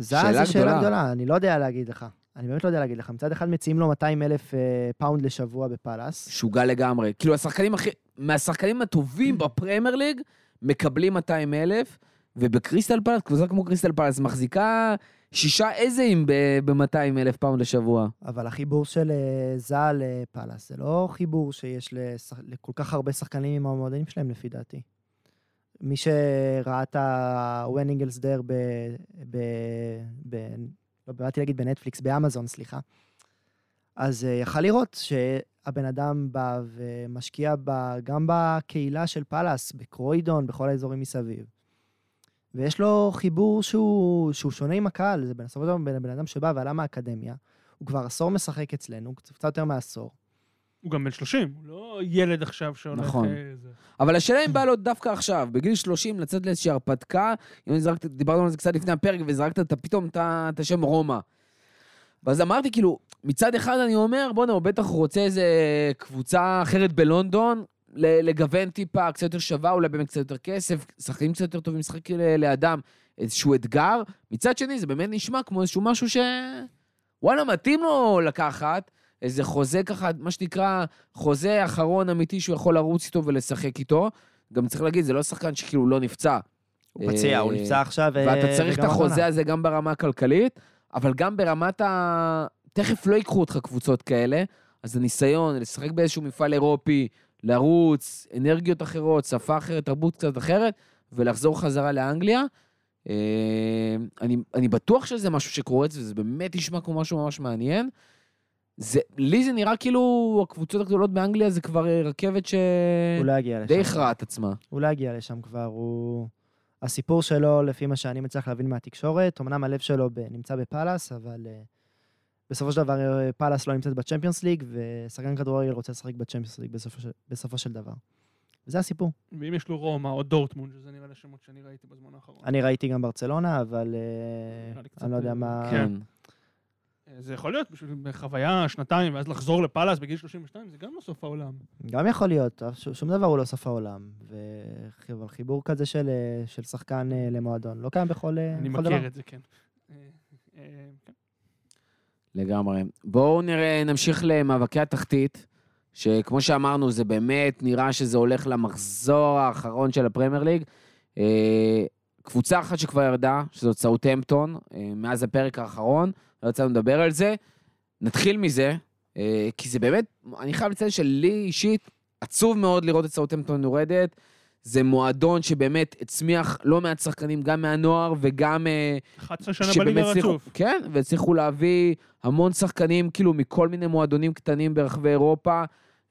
[SPEAKER 4] זה
[SPEAKER 2] שאלה
[SPEAKER 4] זו שאלה
[SPEAKER 2] גדולה.
[SPEAKER 4] גדולה, אני לא יודע להגיד לך. אני באמת לא יודע להגיד לך. מצד אחד מציעים לו 200 אלף אה, pound לשבוע בפאלאס.
[SPEAKER 2] משוגע לגמרי. כאילו, השחקנים הכי... מהשחקנים הטובים בפרמייר ליג מקבלים 200 אלף, ובקריסטל פאלאס, קבוצה כמו קריסטל פאלאס, מחזיקה שישה איזה-ים ב-200 אלף pound לשבוע.
[SPEAKER 4] אבל החיבור של אה, זאהה לפאלאס זה לא חיבור שיש לשח... לכל כך הרבה שחקנים עם המועדונים שלהם, לפי דעתי. מי שראה את ה-When There ב... ב... ב... לא, באתי להגיד בנטפליקס, באמזון, סליחה. אז אה, יכל לראות שהבן אדם בא ומשקיע ב... גם בקהילה של פאלאס, בקרוידון, בכל האזורים מסביב. ויש לו חיבור שהוא, שהוא שונה עם הקהל, זה בסופו של דבר בן אדם שבא ועלה מהאקדמיה, הוא כבר עשור משחק אצלנו, קצת יותר מעשור.
[SPEAKER 3] הוא גם בן 30, הוא לא ילד עכשיו שהולך...
[SPEAKER 2] נכון.
[SPEAKER 3] אה, זה.
[SPEAKER 2] אבל השאלה אם בא לו דווקא עכשיו, בגיל 30, לצאת לאיזושהי הרפתקה, אם זרקת, דיברנו על זה קצת לפני הפרק, וזרקת את- פתאום את השם רומא. ואז אמרתי, כאילו, מצד אחד אני אומר, בוא'נה, הוא בטח רוצה איזה קבוצה אחרת בלונדון, לגוון טיפה, קצת יותר שווה, אולי באמת קצת יותר כסף, שחקנים קצת יותר טובים, לשחק ל- לאדם, איזשהו אתגר. מצד שני, זה באמת נשמע כמו איזשהו משהו ש... וואלה, מתאים לו לקחת איזה חוזה ככה, מה שנקרא, חוזה אחרון אמיתי שהוא יכול לרוץ איתו ולשחק איתו. גם צריך להגיד, זה לא שחקן שכאילו לא נפצע.
[SPEAKER 4] הוא פציע, הוא
[SPEAKER 2] אה,
[SPEAKER 4] נפצע עכשיו, אה,
[SPEAKER 2] ואתה צריך את החוזה. הזה גם ברמה הכלכלית, אבל גם ברמת ה... תכף לא ייקחו אותך קבוצות כאלה, אז הניסיון לשחק באיזשהו מפעל אירופי, לרוץ, אנרגיות אחרות, שפה אחרת, תרבות קצת אחרת, ולחזור חזרה לאנגליה. אה, אני, אני בטוח שזה משהו שקורץ, וזה באמת נשמע כמו משהו ממש מעניין. זה, לי זה נראה כאילו הקבוצות הגדולות באנגליה זה כבר אה, רכבת
[SPEAKER 4] הוא לא יגיע לשם.
[SPEAKER 2] שדי הכרעה את עצמה.
[SPEAKER 4] הוא לא יגיע לשם כבר, הוא... הסיפור שלו, לפי מה שאני מצליח להבין מהתקשורת, אמנם הלב שלו ב... נמצא בפאלאס, אבל uh, בסופו של דבר אה, פאלאס לא נמצאת בצ'מפיונס ליג, ושחקן כדורגל רוצה לשחק בצ'מפיונס ליג בסופו של, בסופו של דבר. וזה הסיפור.
[SPEAKER 3] ואם יש לו רומא או דורטמונד, שזה נראה לי השמות שאני ראיתי בזמן האחרון.
[SPEAKER 4] אני ראיתי גם ברצלונה, אבל uh, אני לא יודע מה...
[SPEAKER 2] כן.
[SPEAKER 3] זה יכול להיות בשביל חוויה, שנתיים, ואז לחזור לפאלאס בגיל 32, זה גם לא סוף העולם.
[SPEAKER 4] גם יכול להיות, שום דבר הוא לא סוף העולם. אבל חיבור כזה של, אה, של שחקן אה, למועדון לא קיים בכל, אה,
[SPEAKER 3] אני
[SPEAKER 4] בכל
[SPEAKER 3] מכיר
[SPEAKER 4] דבר.
[SPEAKER 3] את זה, כן. כן.
[SPEAKER 2] לגמרי. בואו נראה, נמשיך למאבקי התחתית, שכמו שאמרנו, זה באמת נראה שזה הולך למחזור האחרון של הפרמייר ליג. אה, קבוצה אחת שכבר ירדה, שזאת סאוטהמפטון, אה, מאז הפרק האחרון, לא יצא לנו לדבר על זה. נתחיל מזה, אה, כי זה באמת, אני חייב לציין שלי אישית, עצוב מאוד לראות את סאוטהמפטון יורדת. זה מועדון שבאמת הצמיח לא מעט שחקנים, גם מהנוער וגם... אה,
[SPEAKER 3] 11 שנה
[SPEAKER 2] שבאמת
[SPEAKER 3] בליגה רצוף.
[SPEAKER 2] כן, והצליחו להביא המון שחקנים, כאילו, מכל מיני מועדונים קטנים ברחבי אירופה,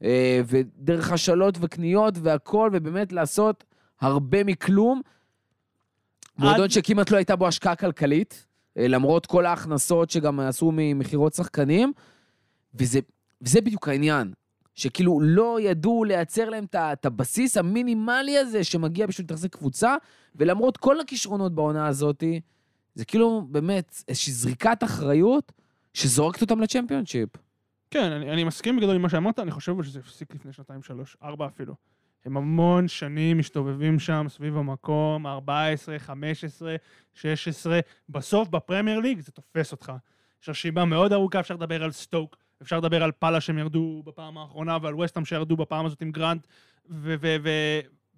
[SPEAKER 2] אה, ודרך השאלות וקניות והכל, ובאמת לעשות הרבה מכלום. מועדון
[SPEAKER 3] עד-
[SPEAKER 2] שכמעט לא הייתה בו השקעה כלכלית, אה, למרות כל ההכנסות שגם עשו ממכירות שחקנים, וזה, וזה בדיוק העניין. שכאילו לא ידעו לייצר להם את הבסיס המינימלי הזה שמגיע בשביל לתחזק קבוצה, ולמרות כל הכישרונות בעונה הזאתי, זה כאילו באמת איזושהי זריקת אחריות שזורקת אותם לצ'מפיונשיפ.
[SPEAKER 3] כן, אני, אני מסכים בגדול עם מה שאמרת, אני חושב שזה הפסיק לפני שנתיים, שלוש, ארבע אפילו. הם המון שנים מסתובבים שם סביב המקום, 14, 15, 16. בסוף בפרמייר ליג זה תופס אותך. יש רשימה מאוד ארוכה, אפשר לדבר על סטוק, אפשר לדבר על פאלה שהם ירדו בפעם האחרונה, ועל וסטאם שירדו בפעם הזאת עם גרנט,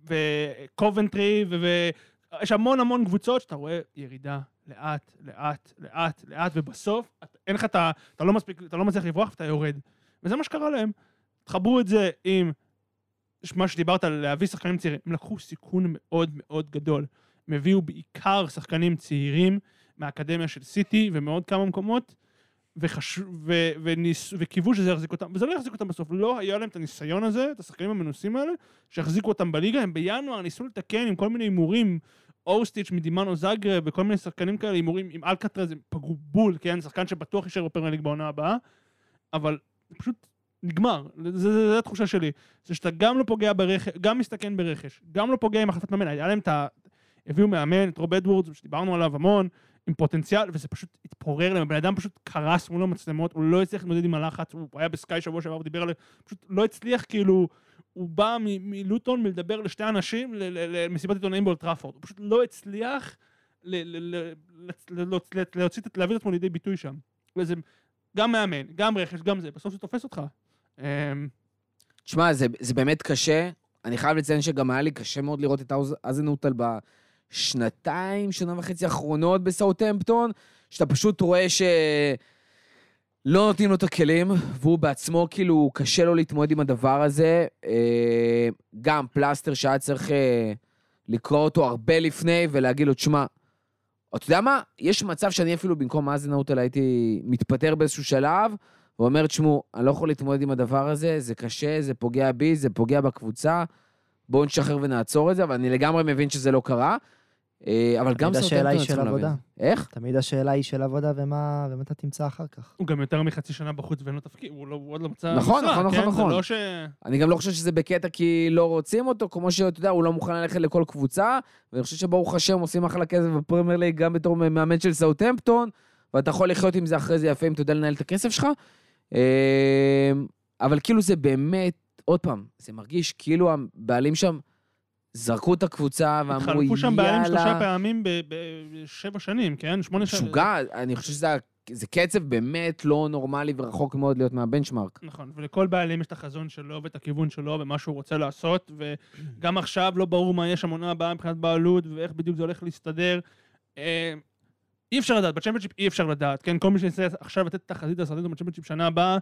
[SPEAKER 3] וקובנטרי, ויש המון המון קבוצות שאתה רואה ירידה לאט, לאט, לאט, לאט, ובסוף אין לך את ה... אתה לא מספיק, אתה לא מצליח לברוח ואתה יורד. וזה מה שקרה להם. תחברו את זה עם מה שדיברת על להביא שחקנים צעירים. הם לקחו סיכון מאוד מאוד גדול. הם הביאו בעיקר שחקנים צעירים מהאקדמיה של סיטי ומעוד כמה מקומות, וחש... ו... וניס... וקיוו שזה יחזיק אותם, וזה לא יחזיק אותם בסוף. לא היה להם את הניסיון הזה, את השחקנים המנוסים האלה, שיחזיקו אותם בליגה. הם בינואר ניסו לתקן עם כל מיני הימורים. אוסטיץ' מדימנו זאגרב וכל מיני שחקנים כאלה, הימורים עם אלקטרז, הם פגעו בול, כן? שחקן שבטוח יישאר בפרמייר בעונה הבאה, אבל פשוט נגמר, זה התחושה שלי. זה שאתה גם לא פוגע ברכש, גם מסתכן ברכש, גם לא פוגע עם החלטת מאמן, היה להם את ה... הביאו מאמן, את רוב אדוורדס, שדיברנו עליו המון, עם פוטנציאל, וזה פשוט התפורר להם, הבן אדם פשוט קרס מול המצלמות, הוא לא הצליח להתמודד עם הלחץ, הוא היה בסקאי שבוע שעבר ודיבר עליו, פשוט לא הצליח כאילו, הוא בא מלוטון מלדבר לשתי אנשים למסיבת עיתונאים באולד טראפורד, הוא פשוט לא הצליח להביא את עצמו לידי ביטוי שם. וזה גם מאמן, גם רכש, גם זה, בסוף זה תופס אותך. אמ,
[SPEAKER 2] תשמע, זה, זה באמת קשה. אני חייב לציין שגם היה לי קשה מאוד לראות את אזנוטל בשנתיים, שנה וחצי האחרונות בסאוטהמפטון, שאתה פשוט רואה שלא נותנים לו את הכלים, והוא בעצמו, כאילו, קשה לו להתמודד עם הדבר הזה. אה, גם פלסטר שהיה צריך אה, לקרוא אותו הרבה לפני ולהגיד לו, תשמע, אתה יודע מה? יש מצב שאני אפילו במקום אזנוטל הייתי מתפטר באיזשהו שלב, ואומר, תשמעו, אני לא יכול להתמודד עם הדבר הזה, זה קשה, זה פוגע בי, זה פוגע בקבוצה, בואו נשחרר ונעצור את זה, אבל אני לגמרי מבין שזה לא קרה. אה, אבל גם
[SPEAKER 4] תמיד השאלה
[SPEAKER 2] סאוטהמפטון
[SPEAKER 4] היא של
[SPEAKER 2] צריכים להבין.
[SPEAKER 4] עבודה.
[SPEAKER 2] איך?
[SPEAKER 4] תמיד השאלה היא של עבודה ומה ומה אתה תמצא אחר כך.
[SPEAKER 3] הוא גם יותר מחצי שנה בחוץ ואין לו תפקיד, הוא, לא, הוא עוד לא מצא
[SPEAKER 2] נכון, נכון, נכון,
[SPEAKER 3] כן?
[SPEAKER 2] נכון.
[SPEAKER 3] זה לא ש...
[SPEAKER 2] אני גם לא חושב שזה בקטע כי לא רוצים אותו, כמו שאתה יודע, הוא לא מוכן ללכת לכל קבוצה, ואני חושב שברוך השם עושים אחלה כסף בפרמייר ליג גם בתור מאמן של סאוטהמפטון, ואתה יכול לחיות עם זה אחרי זה יפה אם אתה יודע לנהל את הכסף שלך. אה, אבל כאילו זה באמת, עוד פעם, זה מרגיש כאילו הבעלים שם זרקו את הקבוצה ואמרו,
[SPEAKER 3] התחלפו שם בעלים שלושה
[SPEAKER 2] יאללה,
[SPEAKER 3] פעמים בשבע שנים, כן? שמונה שנים.
[SPEAKER 2] משוגע, אני חושב שזה זה קצב באמת לא נורמלי ורחוק מאוד להיות מהבנצ'מארק.
[SPEAKER 3] נכון, ולכל בעלים יש את החזון שלו ואת הכיוון שלו ומה שהוא רוצה לעשות, וגם עכשיו לא ברור מה יש המונה הבאה מבחינת בעלות ואיך בדיוק זה הולך להסתדר. אי אפשר לדעת, בצ'מפיונשיפ אי אפשר לדעת, כן? כל מי שינסה עכשיו לתת תחזית אסטרטגית בצ'מפיונשיפ שנה הבאה,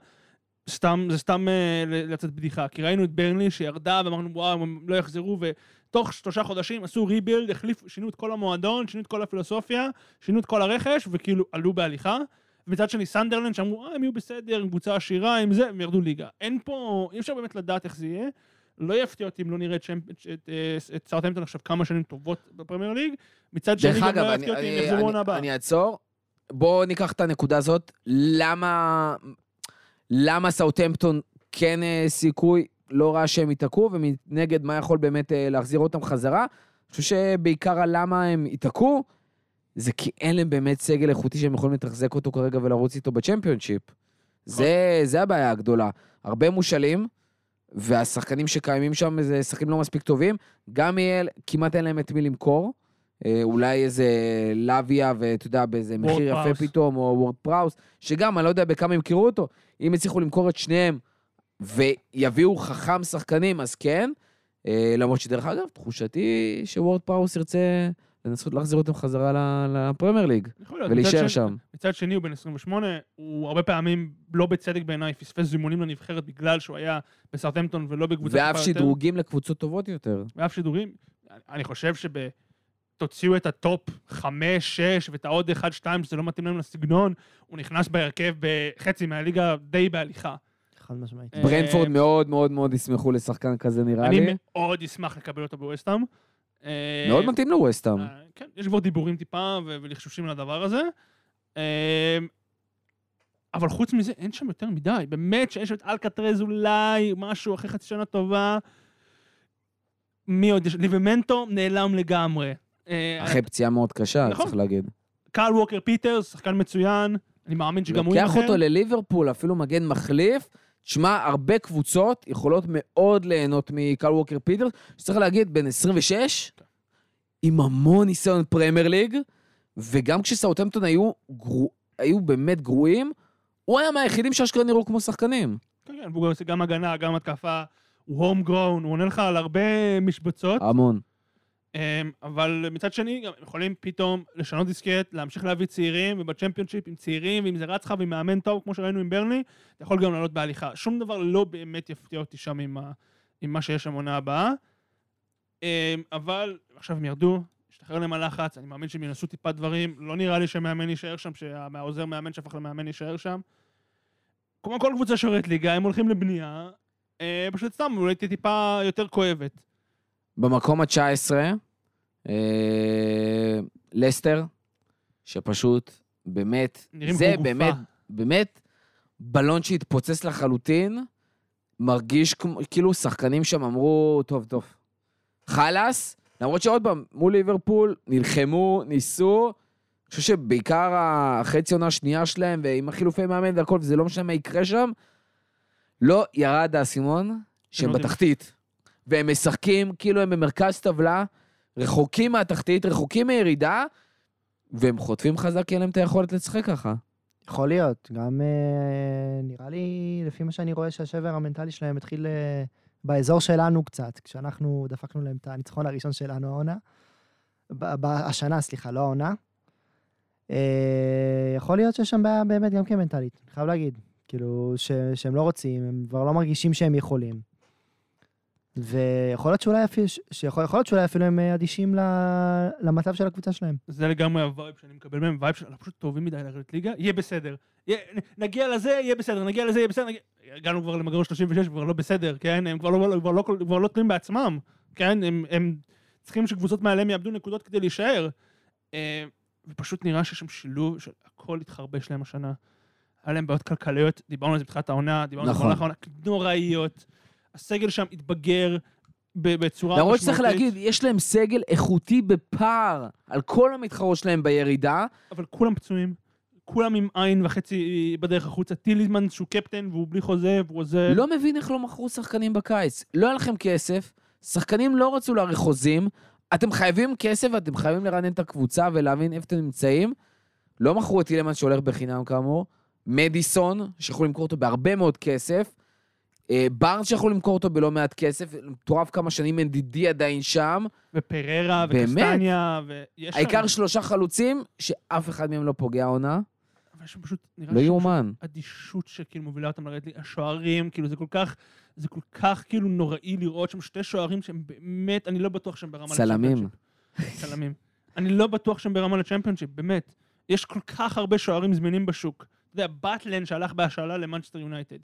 [SPEAKER 3] סתם, זה סתם אה, לצאת בדיחה. כי ראינו את ברנלי שירדה ואמרנו, וואו, הם לא יחזרו, ותוך שלושה חודשים עשו rebuild, החליפו, שינו את כל המועדון, שינו את כל הפילוסופיה, שינו את כל הרכש, וכאילו עלו בהליכה. ומצד שני סנדרלנד שאמרו, אה, הם יהיו בסדר, קבוצה עשירה, עם זה, הם ירדו ליגה. אין פה, אי אפשר באמת לדעת איך זה יהיה. לא יפתיע אותי אם לא נראה את, צ'מפ- את, אה, את סאוטהמפטון עכשיו כמה שנים טובות בפרמייר ליג. מצד שני, גם לא יפתיע אותי אם יחזרו עונה הבאה.
[SPEAKER 2] אני אעצור. בואו ניקח את הנקודה הזאת. למה... למה סאוטהמפטון כן אה, סיכוי לא רע שהם ייתקעו, ומנגד מה יכול באמת אה, להחזיר אותם חזרה? אני חושב שבעיקר הלמה הם ייתקעו, זה כי אין להם באמת סגל איכותי שהם יכולים לתחזק אותו כרגע ולרוץ איתו בצ'מפיונשיפ. זה, זה הבעיה הגדולה. הרבה מושאלים, והשחקנים שקיימים שם זה שחקנים לא מספיק טובים. גם יהיה, כמעט אין להם את מי למכור. אה, אולי איזה לאביה, ואתה יודע, באיזה מחיר יפה פתאום. פראוס, או וורד פראוס, שגם, אני לא יודע בכמה ימכרו אותו. אם יצליחו למכור את שניהם ויביאו חכם שחקנים, אז כן. אה, למרות שדרך אגב, תחושתי שוורד פראוס ירצה לנסות להחזיר אותם חזרה לפרמייר ליג. ולהישאר שם.
[SPEAKER 3] מצד שני הוא בן 28, הוא הרבה פעמים, לא בצדק בעיניי, פספס זימונים לנבחרת בגלל שהוא היה בסאות'המפטון ולא בקבוצה
[SPEAKER 2] ואפילו
[SPEAKER 3] טיפה יותר.
[SPEAKER 2] שדרוגים לקבוצות טובות יותר.
[SPEAKER 3] ואף שדרוגים. אני חושב שב... תוציאו את ה top 5, 6 ואת העוד 1, 2 שזה לא מתאים לנו לסגנון, הוא נכנס בהרכב בחצי מהליגה די בהליכה.
[SPEAKER 4] חד משמעית.
[SPEAKER 3] אה,
[SPEAKER 2] ברנפורד מאוד מאוד מאוד ישמחו לשחקן כזה נראה
[SPEAKER 3] אני
[SPEAKER 2] לי.
[SPEAKER 3] מאוד אשמח לקבל אותו בווסטהאם. אה,
[SPEAKER 2] מאוד מתאים לווסטהאם.
[SPEAKER 3] אה, כן, יש כבר דיבורים טיפה ולחשושים לדבר הזה. אה, אבל חוץ מזה, אין שם יותר מדי. באמת שיש את אלקראז אולי, משהו אחרי חצי שנה טובה. מי עוד יש? ליבמנטו נעלם לגמרי.
[SPEAKER 2] אחרי פציעה מאוד קשה,
[SPEAKER 3] נכון.
[SPEAKER 2] צריך להגיד.
[SPEAKER 3] קייל ווקר פיטרס, שחקן מצוין, אני מאמין שגם הוא
[SPEAKER 2] לוקח
[SPEAKER 3] יימכר.
[SPEAKER 2] אותו לליברפול, אפילו מגן מחליף. תשמע, הרבה קבוצות יכולות מאוד ליהנות מקייל ווקר פיטרס, שצריך להגיד, בן 26, עם המון ניסיון פרמייר ליג, וגם כשסאוטהמפטון היו, גרו, היו באמת גרועים, הוא היה מהיחידים שאשכרה נראו כמו שחקנים.
[SPEAKER 3] כן, כן, והוא עושה גם הגנה, גם התקפה, הוא הום גרון, הוא עונה לך על הרבה משבצות.
[SPEAKER 2] המון.
[SPEAKER 3] אמ, אבל מצד שני, גם הם יכולים פתאום לשנות דיסקט, להמשיך להביא צעירים, ובצ'מפיונשיפ עם צעירים, ואם זה רץ לך ועם מאמן טוב, כמו שראינו עם ברני, אתה יכול גם לעלות בהליכה. שום דבר לא באמת יפתיע אותי שם עם, ה... עם מה שיש שם עונה הבאה. אמ, אבל עכשיו הם ירדו, השתחרר להם הלחץ, אני מאמין שהם ינסו טיפה דברים, לא נראה לי שהמאמן יישאר שם, שהעוזר מאמן שהפך למאמן יישאר שם. כמו כל קבוצה שיורדת ליגה, הם הולכים לבנייה, אה, פשוט סתם, אולי תהיה טיפה יותר כואבת.
[SPEAKER 2] במקום ה-19, אה, לסטר, שפשוט, באמת, זה. באמת, באמת, בלון שהתפוצץ לחלוטין, מרגיש כמו, כאילו שחקנים שם אמרו, טוב, טוב, חלאס, למרות שעוד פעם, מול ליברפול, נלחמו, ניסו, אני חושב שבעיקר החצי עונה השנייה שלהם, ועם החילופי מאמן והכל, וזה לא משנה מה יקרה שם, לא ירד האסימון שהם
[SPEAKER 3] הם יודעים.
[SPEAKER 2] בתחתית. והם משחקים כאילו הם במרכז טבלה, רחוקים מהתחתית, רחוקים מירידה, והם חוטפים חזק כי אין להם את היכולת לשחק ככה.
[SPEAKER 4] יכול להיות, גם אה, נראה לי, לפי מה שאני רואה, שהשבר המנטלי שלהם התחיל אה, באזור שלנו קצת, כשאנחנו דפקנו להם את הניצחון הראשון שלנו העונה. השנה, סליחה, לא העונה. אה, יכול להיות שיש שם בעיה באמת גם כן מנטלית, אני חייב להגיד. כאילו, ש, שהם לא רוצים, הם כבר לא מרגישים שהם יכולים. ויכול להיות שאולי אפילו, שיכול, יכול להיות שאולי אפילו הם אה, אדישים למצב של הקבוצה שלהם.
[SPEAKER 3] זה לגמרי ה vibe שאני מקבל מהם, vibe שאנחנו פשוט טובים מדי לרדת ליגה, יהיה בסדר. יהיה- נגיע לזה, יהיה בסדר, נגיע לזה, יהיה בסדר. נגיע... הגענו כבר למחזור 36, כבר לא בסדר, כן? הם כבר לא, כבר לא, כבר לא תלויים בעצמם, כן? הם, הם צריכים שקבוצות מעליהם יאבדו נקודות כדי להישאר. אה, ופשוט נראה שיש שם שילוב של הכל התחרבש להם השנה. היה להם בעיות כלכליות, דיברנו על זה בתחילת העונה, דיברנו על זה
[SPEAKER 2] נכון.
[SPEAKER 3] במהלך העונה, נוראיות. הסגל שם התבגר בצורה
[SPEAKER 2] למרות שצריך להגיד, יש להם סגל איכותי בפער על כל המתחרות שלהם בירידה.
[SPEAKER 3] אבל כולם פצועים, כולם עם עין וחצי בדרך החוצה. טיליזמן שהוא קפטן והוא בלי חוזה והוא עוזב.
[SPEAKER 2] לא מבין איך לא מכרו שחקנים בקיץ. לא היה לכם כסף, שחקנים לא רצו להאריך חוזים, אתם חייבים כסף ואתם חייבים לרענן את הקבוצה ולהבין איפה אתם נמצאים. לא מכרו את טילמן שהולך בחינם כאמור, מדיסון, שיכולו למכור אותו בהרבה מאוד כסף, בארנס שיכולו למכור אותו בלא מעט כסף, מטורף כמה שנים NDD עדיין שם,
[SPEAKER 3] ופררה? וקסטניה, ויש שם...
[SPEAKER 2] העיקר שלושה חלוצים, שאף אחד מהם לא פוגע עונה.
[SPEAKER 3] אבל יש שם פשוט, נראה
[SPEAKER 2] לא
[SPEAKER 3] שם
[SPEAKER 2] יאומן.
[SPEAKER 3] אדישות שכאילו מובילה אותם לרדת לי, השוערים, כאילו זה כל כך, זה כל כך כאילו נוראי לראות שם שתי שוערים שהם באמת, אני לא בטוח שהם ברמה
[SPEAKER 2] צלמים.
[SPEAKER 3] לצ'מפיונשיפ. צלמים. אני לא בטוח שהם ברמה לצ'מפיונשיפ, באמת. יש כל כך הרבה שוערים זמינים בשוק. אתה יודע, באטלן שהלך בהשאלה למנצ'סטר יונייטד.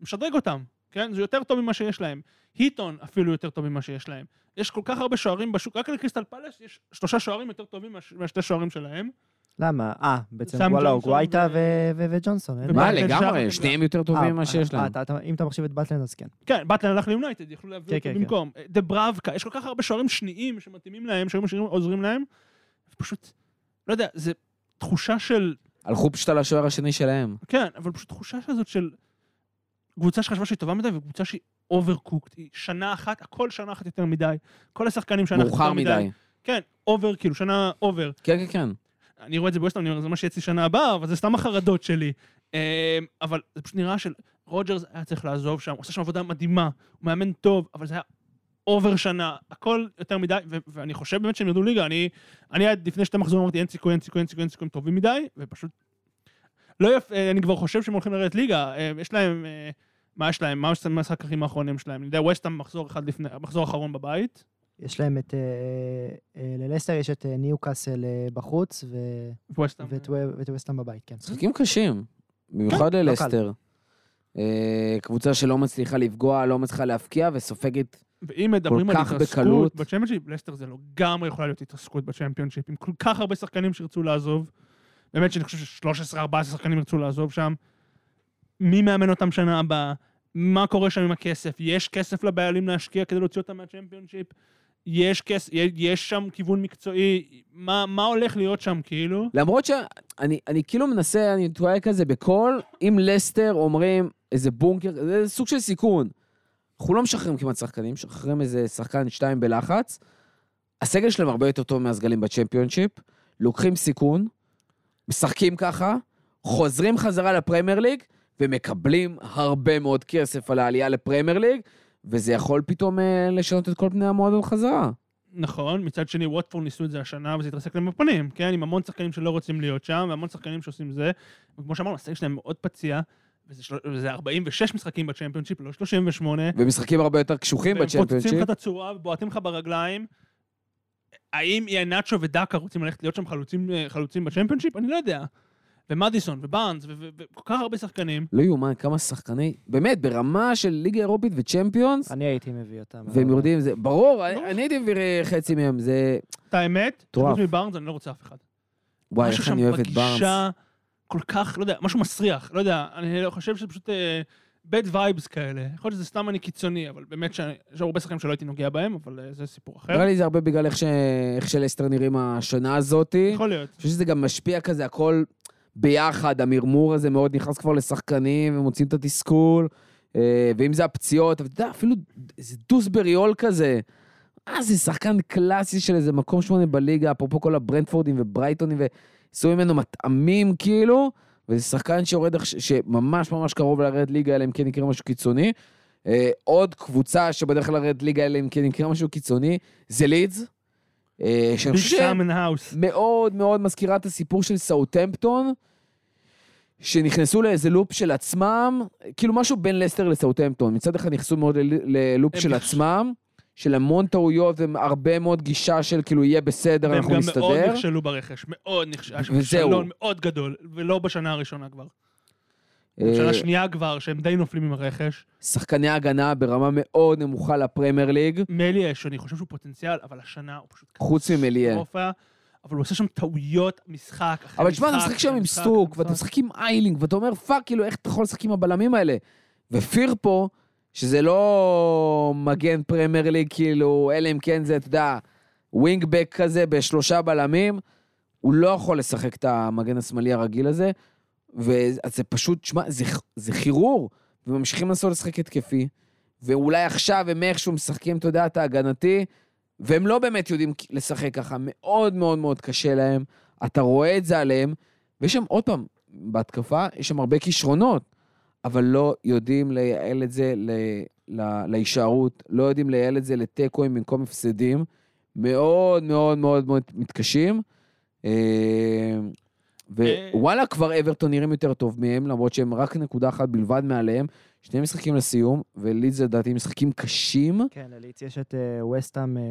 [SPEAKER 3] משדרג אותם, כן? זה יותר טוב ממה שיש להם. היטון אפילו יותר טוב ממה שיש להם. יש כל כך הרבה שוערים בשוק, רק לקריסטל פלס יש שלושה שוערים יותר טובים מהש- מהשתי שוערים שלהם.
[SPEAKER 4] למה? אה, בעצם וואלה, גווייטה וג'ונסון.
[SPEAKER 2] מה, לגמרי, שניהם יותר טובים
[SPEAKER 4] אה,
[SPEAKER 2] ממה
[SPEAKER 4] אה,
[SPEAKER 2] שיש
[SPEAKER 4] אה,
[SPEAKER 2] להם.
[SPEAKER 4] אתה- אם אתה מחשיב את באטלן אז כן.
[SPEAKER 3] כן, באטלן הלך ליונייטד, יכלו להביא
[SPEAKER 4] כן,
[SPEAKER 3] אותו
[SPEAKER 4] כן, כן.
[SPEAKER 3] במקום. דובראבקה, יש כל כך הרבה שוערים שניים שמתאימים להם, שהיו עוזרים להם. פשוט, לא יודע, זה תחושה של,
[SPEAKER 2] הלכו פשוט על השוער השני שלהם.
[SPEAKER 3] כן, אבל פשוט תחושה כזאת של קבוצה שחשבה שהיא טובה מדי, וקבוצה שהיא overcooked, היא שנה אחת, הכל שנה אחת יותר מדי. כל השחקנים שנה אחת יותר
[SPEAKER 2] מאוחר מדי.
[SPEAKER 3] כן, over, כאילו, שנה over.
[SPEAKER 2] כן, כן, כן.
[SPEAKER 3] אני רואה את זה בווסטהאם, אני אומר, זה מה שיצא שנה הבאה, אבל זה סתם החרדות שלי. אה, אבל זה פשוט נראה של רוג'רס היה צריך לעזוב שם, הוא עושה שם עבודה מדהימה, הוא מאמן טוב, אבל זה היה over שנה, הכל יותר מדי, ו- ואני חושב באמת שהם ירדו ליגה, אני, אני עד לפני שתי מחזורים אמרתי אין סיכוי, אין סיכוי, אין סיכוי, אין סיכוי, הם טובים מדי, ופשוט... לא יפה, אה, אני כבר חושב שהם הולכים לרדת ליגה, אה, יש להם, אה, מה יש להם, מה המשחקים האחרונים שלהם? אני יודע, ווסטהאם מחזור אחד לפני, מחזור אחרון בבית,
[SPEAKER 4] יש להם את... אה, אה, ללסטר יש את אה, ניוקאסל אה, בחוץ ו-. ואת וו- ואת ווסטהאם בבית, כן.
[SPEAKER 2] משחקים קשים, במיוחד
[SPEAKER 4] לא
[SPEAKER 2] ללסטר. אה, קבוצה שלא מצליחה לפגוע, לא מצליחה להפקיע, וסופגת
[SPEAKER 3] ואם מדברים על התרסקות. בצ'מפיונשיפ, לסטר זה לגמרי יכולה להיות התרסקות בצ'מפיונשיפ, עם כל כך הרבה שחקנים שירצו לעזוב. באמת שאני חושב ש-13-14 שחקנים ירצו לעזוב שם. מי מאמן אותם שנה הבאה? מה קורה שם עם הכסף? יש כסף לבעלים להשקיע כדי להוציא אותם מהצ'מפיונשיפ? יש כסף, יש שם כיוון מקצועי? מה, מה הולך להיות שם, כאילו?
[SPEAKER 2] למרות שאני אני כאילו מנסה, אני טועה כזה בקול, אם לסטר אומרים איזה בונקר, זה סוג של סיכון. אנחנו לא משחררים כמעט שחקנים, משחררים איזה שחקן שתיים בלחץ. הסגל שלהם הרבה יותר טוב מהסגלים בצ'מפיונשיפ, לוקחים סיכון, משחקים ככה, חוזרים חזרה לפרמייר ליג, ומקבלים הרבה מאוד כסף על העלייה לפרמייר ליג, וזה יכול פתאום אה, לשנות את כל פני המועדון חזרה.
[SPEAKER 3] נכון, מצד שני ווטפורד ניסו את זה השנה וזה התרסק להם בפנים, כן? עם המון שחקנים שלא רוצים להיות שם, והמון שחקנים שעושים זה. וכמו שאמרנו, הסגל שלהם מאוד פציע, וזה, של... וזה 46 משחקים בצ'מפיונשיפ, לא 38.
[SPEAKER 2] ומשחקים הרבה יותר קשוחים
[SPEAKER 3] והם פוצצים
[SPEAKER 2] בצ'מפיונשיפ.
[SPEAKER 3] לך את הצורה ובועטים לך ברגליים. האם איאנצ'ו ודאקה רוצים ללכת להיות שם חלוצים, אה, חלוצים בצ'מפיונשיפ? אני לא יודע. ומדיסון ובארנס ו- ו- וכל כך הרבה שחקנים.
[SPEAKER 2] לא יאומן כמה שחקני, באמת, ברמה של ליגה אירופית וצ'מפיונס,
[SPEAKER 4] אני הייתי מביא אותם.
[SPEAKER 2] והם יורדים, זה ברור, אני אני הייתי מביא חצי מהם, זה...
[SPEAKER 3] את האמת,
[SPEAKER 2] מטורף.
[SPEAKER 3] חוץ מבארנס אני לא רוצה אף אחד.
[SPEAKER 2] וואי,
[SPEAKER 3] משהו
[SPEAKER 2] איך אני
[SPEAKER 3] שם
[SPEAKER 2] אוהב את בארנס.
[SPEAKER 3] בגישה כל כך, לא יודע, משהו מסריח, לא יודע, אני חושב שזה פשוט bad vibes כאלה. יכול להיות שזה סתם אני קיצוני, אבל באמת שיש הרבה שחקנים שלא הייתי נוגע בהם, אבל אה, זה סיפור אחר.
[SPEAKER 2] נראה לי זה הרבה בגלל איך ש- איך שלסטר נראים השנה הזאתי.
[SPEAKER 3] יכול להיות.
[SPEAKER 2] אני חושב שזה גם משפיע כזה, הכל ביחד, המרמור הזה מאוד נכנס כבר לשחקנים, ומוצאים את התסכול, אה, ואם זה הפציעות, אתה יודע, אפילו איזה דוסבריול כזה. אה, זה שחקן קלאסי של איזה מקום שמונה בליגה, אפרופו כל הברנדפורדים וברייטונים, ועשו ממנו מטעמים כאילו, וזה שחקן שיורד, שממש ממש קרוב לרדת ליגה, אלא אם כן יקרה משהו קיצוני. אה, עוד קבוצה שבדרך כלל לרדת ליגה, אלא אם כן יקרה משהו קיצוני, זה לידס. שאני חושב ש-
[SPEAKER 3] סאם in the house.
[SPEAKER 2] מאוד מאוד מזכירה את הסיפור של סאוטהמפטון, שנכנסו לאיזה loop של עצמם, כאילו משהו בין לסטר לסאוטהמפטון. מצד אחד נכנסו מאוד ל
[SPEAKER 3] loop
[SPEAKER 2] של עצמם, של המון טעויות והרבה מאוד גישה של כאילו יהיה בסדר,
[SPEAKER 3] והם
[SPEAKER 2] אנחנו
[SPEAKER 3] גם מאוד
[SPEAKER 2] נסתדר.
[SPEAKER 3] נכשלו ברכש, מאוד נכשלו.
[SPEAKER 2] וזהו.
[SPEAKER 3] כישלון מאוד גדול, ולא בשנה הראשונה כבר.
[SPEAKER 2] אה,
[SPEAKER 3] בשנה השנייה כבר, שהם די נופלים עם הרכש.
[SPEAKER 2] שחקני הגנה ברמה מאוד נמוכה לפרמייר ליג,
[SPEAKER 3] מליה, שאני חושב שהוא פוטנציאל, אבל השנה הוא פשוט...
[SPEAKER 2] חוץ ממליה.
[SPEAKER 3] אבל הוא עושה שם טעויות משחק אחרי
[SPEAKER 2] אבל תשמע, אתה משחק שם עם
[SPEAKER 3] משחק
[SPEAKER 2] סטוק, ואתה
[SPEAKER 3] משחק.
[SPEAKER 2] משחק עם איילינג, ואתה אומר, fuck, כאילו, איך אתה יכול לשחק עם הבלמים האלה? ופירפו, שזה לא מגן פרמייר ליג, כאילו, אלא אם כן זה, אתה יודע, ווינגבק כזה בשלושה בלמים, הוא לא יכול לשחק את המגן השמאלי הרגיל הזה, וזה פשוט, שמע, זה, זה חירור, וממשיכים לנסות לשחק התקפי, ואולי עכשיו הם איכשהו משחקים, אתה יודע, את ההגנתי, והם לא באמת יודעים לשחק ככה, מאוד מאוד מאוד קשה להם, אתה רואה את זה עליהם, ויש שם, עוד פעם, בהתקפה, יש שם הרבה כישרונות, אבל לא יודעים לייעל את זה ל, ל, להישארות, לא יודעים לייעל את זה לתיקואים במקום הפסדים, מאוד מאוד מאוד מאוד מתקשים. אה, ווואלה, כבר אברטון נראים יותר טוב מהם, למרות שהם רק נקודה אחת בלבד מעליהם. שני משחקים לסיום, ולידס לדעתי משחקים קשים.
[SPEAKER 4] כן, לליץ יש את אה, וסטאם אה,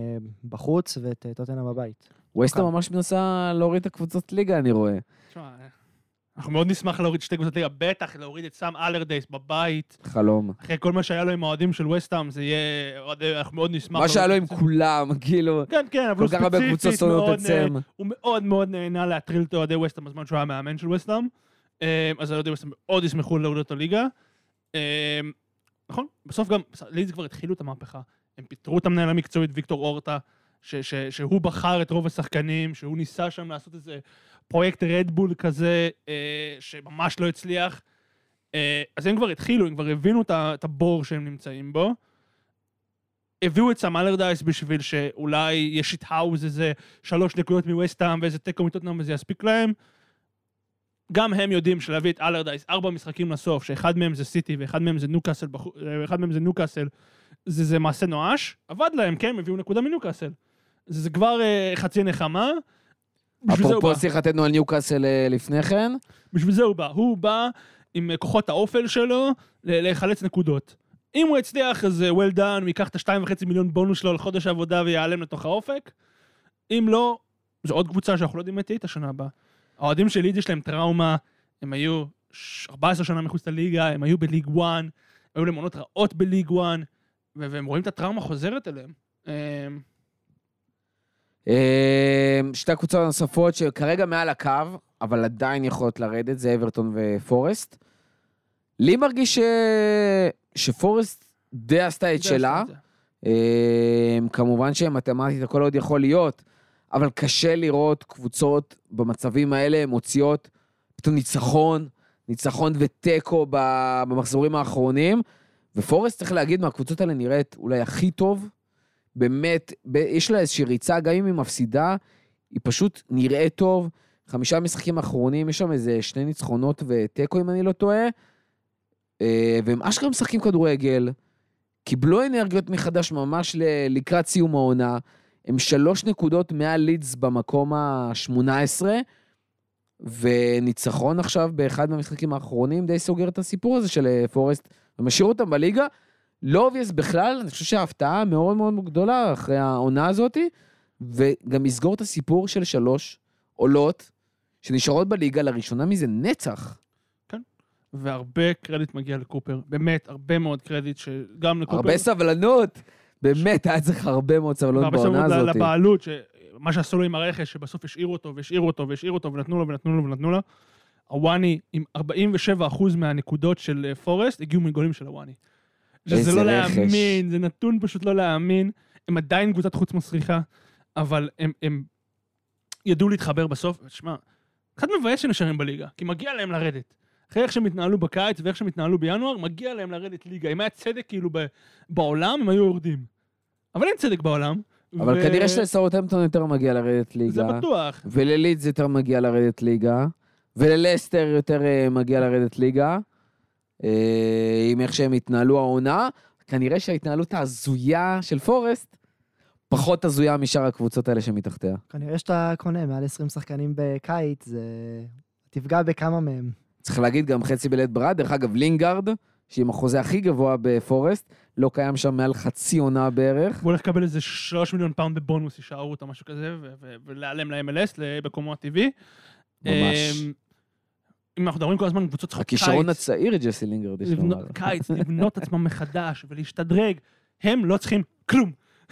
[SPEAKER 4] בחוץ ואת אה, טוטנאם בבית.
[SPEAKER 2] ווסטה
[SPEAKER 4] אוקיי.
[SPEAKER 2] ממש מנסה להוריד את הקבוצות ליגה, אני רואה.
[SPEAKER 3] תשמע, אנחנו מאוד נשמח להוריד שתי קבוצות ליגה, בטח להוריד את סאם אלרדייס בבית.
[SPEAKER 2] חלום.
[SPEAKER 3] אחרי כל מה שהיה לו עם האוהדים של וסטאם, זה יהיה... אנחנו מאוד נשמח...
[SPEAKER 2] מה שהיה לו עם. כולם, (laughs) כאילו,
[SPEAKER 3] כן, כן, אבל הוא ספציפית מאוד... אה, הוא מאוד מאוד נהנה להטריל את אוהדי וסטאם בזמן שהוא היה מאמן של וסטאם. אה, אז אוהדי וסטאם מאוד ישמחו להוריד אותו ליגה. אה, נכון, בסוף גם, לידס כבר התחילו את המהפכה. הם פיטרו את המנהל המקצועית ויקטור אורטה, ש- ש- שהוא בחר את רוב השחקנים, שהוא ניסה שם לעשות איזה פרויקט רדבול כזה, אה, שממש לא הצליח. אה, אז הם כבר התחילו, הם כבר הבינו את את הבור שהם נמצאים בו. הביאו את סאם אלרדייס בשביל שאולי יש האוז איזה שלוש נקודות מווסטהאם ואיזה תיקו מטוטנאם וזה יספיק להם. גם הם יודעים שלהביא את אלרדייס ארבע משחקים לסוף, שאחד מהם זה סיטי ואחד מהם זה ניוקאסל, אה, אחד מהם זה ניוקאסל, זה, זה מעשה נואש, עבד להם, כן, הביאו נקודה מניוקאסל. זה, זה כבר אה, חצי נחמה. בשביל זה הוא בא.
[SPEAKER 2] אפרופו שיחתנו על ניוקאסל אה, לפני כן.
[SPEAKER 3] בשביל זה הוא בא. הוא בא עם אה, כוחות האופל שלו להיחלץ נקודות. אם הוא יצליח, אז אה, well done, הוא ייקח את השתיים וחצי מיליון בונוס שלו לחודש העבודה ויעלם לתוך האופק. אם לא, זו עוד קבוצה שאנחנו לא יודעים מה תהיה את השנה הבאה. האוהדים של ליד יש להם טראומה, הם היו ש- 14 שנה מחוץ לליגה, הם היו בליג 1, היו להם עונות רעות בליג 1, ו- והם רואים את הטראומה חוזרת אליהם. אה,
[SPEAKER 2] שתי הקבוצות הנוספות שכרגע מעל הקו, אבל עדיין יכולות לרדת, זה אברטון ופורסט. לי מרגיש ש... שפורסט די עשתה את שלה. אה, כמובן שמתמטית הכל עוד יכול להיות, אבל קשה לראות קבוצות במצבים האלה מוציאות פתאום ניצחון, ניצחון ותיקו במחזורים האחרונים. ופורסט, צריך להגיד, מהקבוצות האלה נראית אולי הכי טוב. באמת, ב- יש לה איזושהי ריצה, גם אם היא מפסידה, היא פשוט נראית טוב. חמישה משחקים אחרונים, יש שם איזה שני ניצחונות ותיקו, אם אני לא טועה. אה, והם אשכרה משחקים כדורגל. קיבלו אנרגיות מחדש ממש ל- לקראת סיום העונה. הם שלוש נקודות מעל לידס במקום ה-18, וניצחון עכשיו באחד מהמשחקים האחרונים די סוגר את הסיפור הזה של אה, פורסט, ומשאיר אותם בליגה. לא obvious בכלל, אני חושב שההפתעה מאוד מאוד גדולה אחרי העונה הזאתי, וגם יסגור את הסיפור של שלוש עולות שנשארות בליגה לראשונה מזה נצח.
[SPEAKER 3] והרבה קרדיט מגיע לקופר, באמת, הרבה מאוד קרדיט, שגם לקופר...
[SPEAKER 2] הרבה סבלנות. באמת, היה צריך הרבה מאוד סבלנות
[SPEAKER 3] והרבה
[SPEAKER 2] בעונה
[SPEAKER 3] סבלנות
[SPEAKER 2] הזאת.
[SPEAKER 3] לבעלות, שמה שעשו לו עם הרכש, שבסוף השאירו אותו, והשאירו אותו, והשאירו אותו, ונתנו לו, ונתנו לו, ונתנו לו. הוואני, עם 47% מהנקודות של אה, פורסט, הגיעו מגולים של הוואני. שזה לא
[SPEAKER 2] רכש.
[SPEAKER 3] להאמין, זה נתון פשוט לא להאמין. הם עדיין קבוצת חוץ מסריחה, אבל הם, הם ידעו להתחבר בסוף. שמע, קצת מבאס שנשארים בליגה, כי מגיע להם לרדת. אחרי איך שהם התנהלו בקיץ ואיך שהם התנהלו בינואר, מגיע להם לרדת ליגה. אם היה צדק כאילו ב- בעולם, הם היו יורדים. אבל אין צדק בעולם.
[SPEAKER 2] אבל
[SPEAKER 3] ו-
[SPEAKER 2] כנראה שלסאוטהמפטון יותר מגיע לרדת
[SPEAKER 3] זה
[SPEAKER 2] ליגה.
[SPEAKER 3] בטוח.
[SPEAKER 2] וללידס יותר מגיע לרדת ליגה. וללסטר יותר אה, מגיע לרדת ליגה. אה, עם איך שהם התנהלו העונה. כנראה שההתנהלות ההזויה של פורסט פחות הזויה משאר הקבוצות האלה שמתחתיה.
[SPEAKER 4] כנראה שאתה קונה מעל 20 שחקנים בקיץ, זה... תפגע בכמה מהם.
[SPEAKER 2] צריך להגיד גם חצי בלית ברירה. דרך אגב, לינגארד, שעם החוזה הכי גבוה בפורסט, לא קיים שם מעל חצי עונה בערך.
[SPEAKER 3] הוא הולך לקבל איזה 3 מיליון פאונד בבונוס, יישארו אותו, משהו כזה, ולהיעלם ל-MLS, למקומו הטבעי.
[SPEAKER 2] ממש.
[SPEAKER 3] אם אנחנו מדברים כל הזמן על קבוצות צריכות
[SPEAKER 2] הכישרון הצעיר ג'סי לינגארד, יש לומר.
[SPEAKER 3] קיץ, (laughs) לבנות עצמם מחדש ולהשתדרג, הם לא צריכים כלום. (laughs)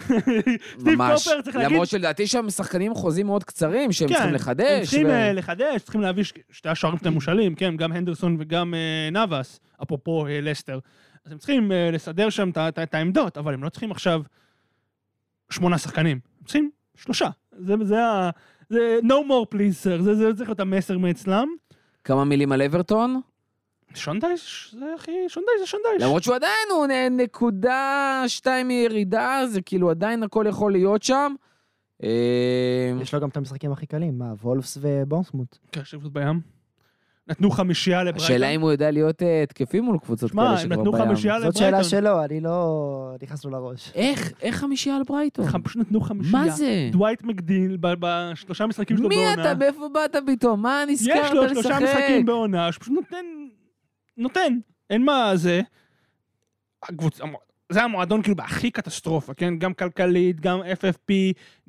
[SPEAKER 3] סטיב. קופר צריך להגיד,
[SPEAKER 2] למרות שלדעתי שם שחקנים חוזים מאוד קצרים שהם
[SPEAKER 3] כן,
[SPEAKER 2] צריכים
[SPEAKER 3] הם
[SPEAKER 2] לחדש.
[SPEAKER 3] צריכים
[SPEAKER 2] ו-
[SPEAKER 3] אה, לחדש, צריכים להביא ש- שתי השוערים שלהם מושאלים, כן, גם הנדרסון וגם אה, נאבס, אפרופו אה, לסטר. אז הם צריכים אה, לסדר שם את העמדות, אבל הם לא צריכים עכשיו שמונה שחקנים, הם צריכים שלושה. זה, ה... זה no more please sir, זה צריך להיות המסר מאצלם.
[SPEAKER 2] כמה מילים על אברטון?
[SPEAKER 3] שונדייש, זה הכי, שונדייש זה שונדייש.
[SPEAKER 2] למרות שהוא עדיין, הוא נקודה שתיים מירידה, זה כאילו עדיין הכל יכול להיות שם. אה,
[SPEAKER 4] יש לו גם את המשחקים הכי קלים, מה, וולפס ובורסמוט.
[SPEAKER 3] כן, שפוט בים. נתנו חמישייה לברייטון.
[SPEAKER 2] השאלה אם הוא יודע להיות אה, התקפי מול קבוצות
[SPEAKER 3] שמע,
[SPEAKER 2] כאלה
[SPEAKER 3] הם
[SPEAKER 2] שכבר
[SPEAKER 3] נתנו
[SPEAKER 2] בים.
[SPEAKER 3] חמישייה
[SPEAKER 4] זאת שאלה
[SPEAKER 3] לברייטון.
[SPEAKER 4] שלו, אני לא נכנסנו לראש.
[SPEAKER 2] איך? איך חמישייה על ברייטון?
[SPEAKER 3] ח- פשוט נתנו חמישייה.
[SPEAKER 2] מה זה?
[SPEAKER 3] דווייט מקדיל ב- בשלושה משחקים שלו
[SPEAKER 2] מי
[SPEAKER 3] בעונה.
[SPEAKER 2] אתה? מאיפה באת פתאום? מה
[SPEAKER 3] יש
[SPEAKER 2] נזכרת
[SPEAKER 3] לו
[SPEAKER 2] לשחק?
[SPEAKER 3] שלושה משחקים בעונה, שפשוט נותן... נותן. אין מה זה. זה המועדון כאילו בהכי קטסטרופה, כן? גם כלכלית, גם FFP,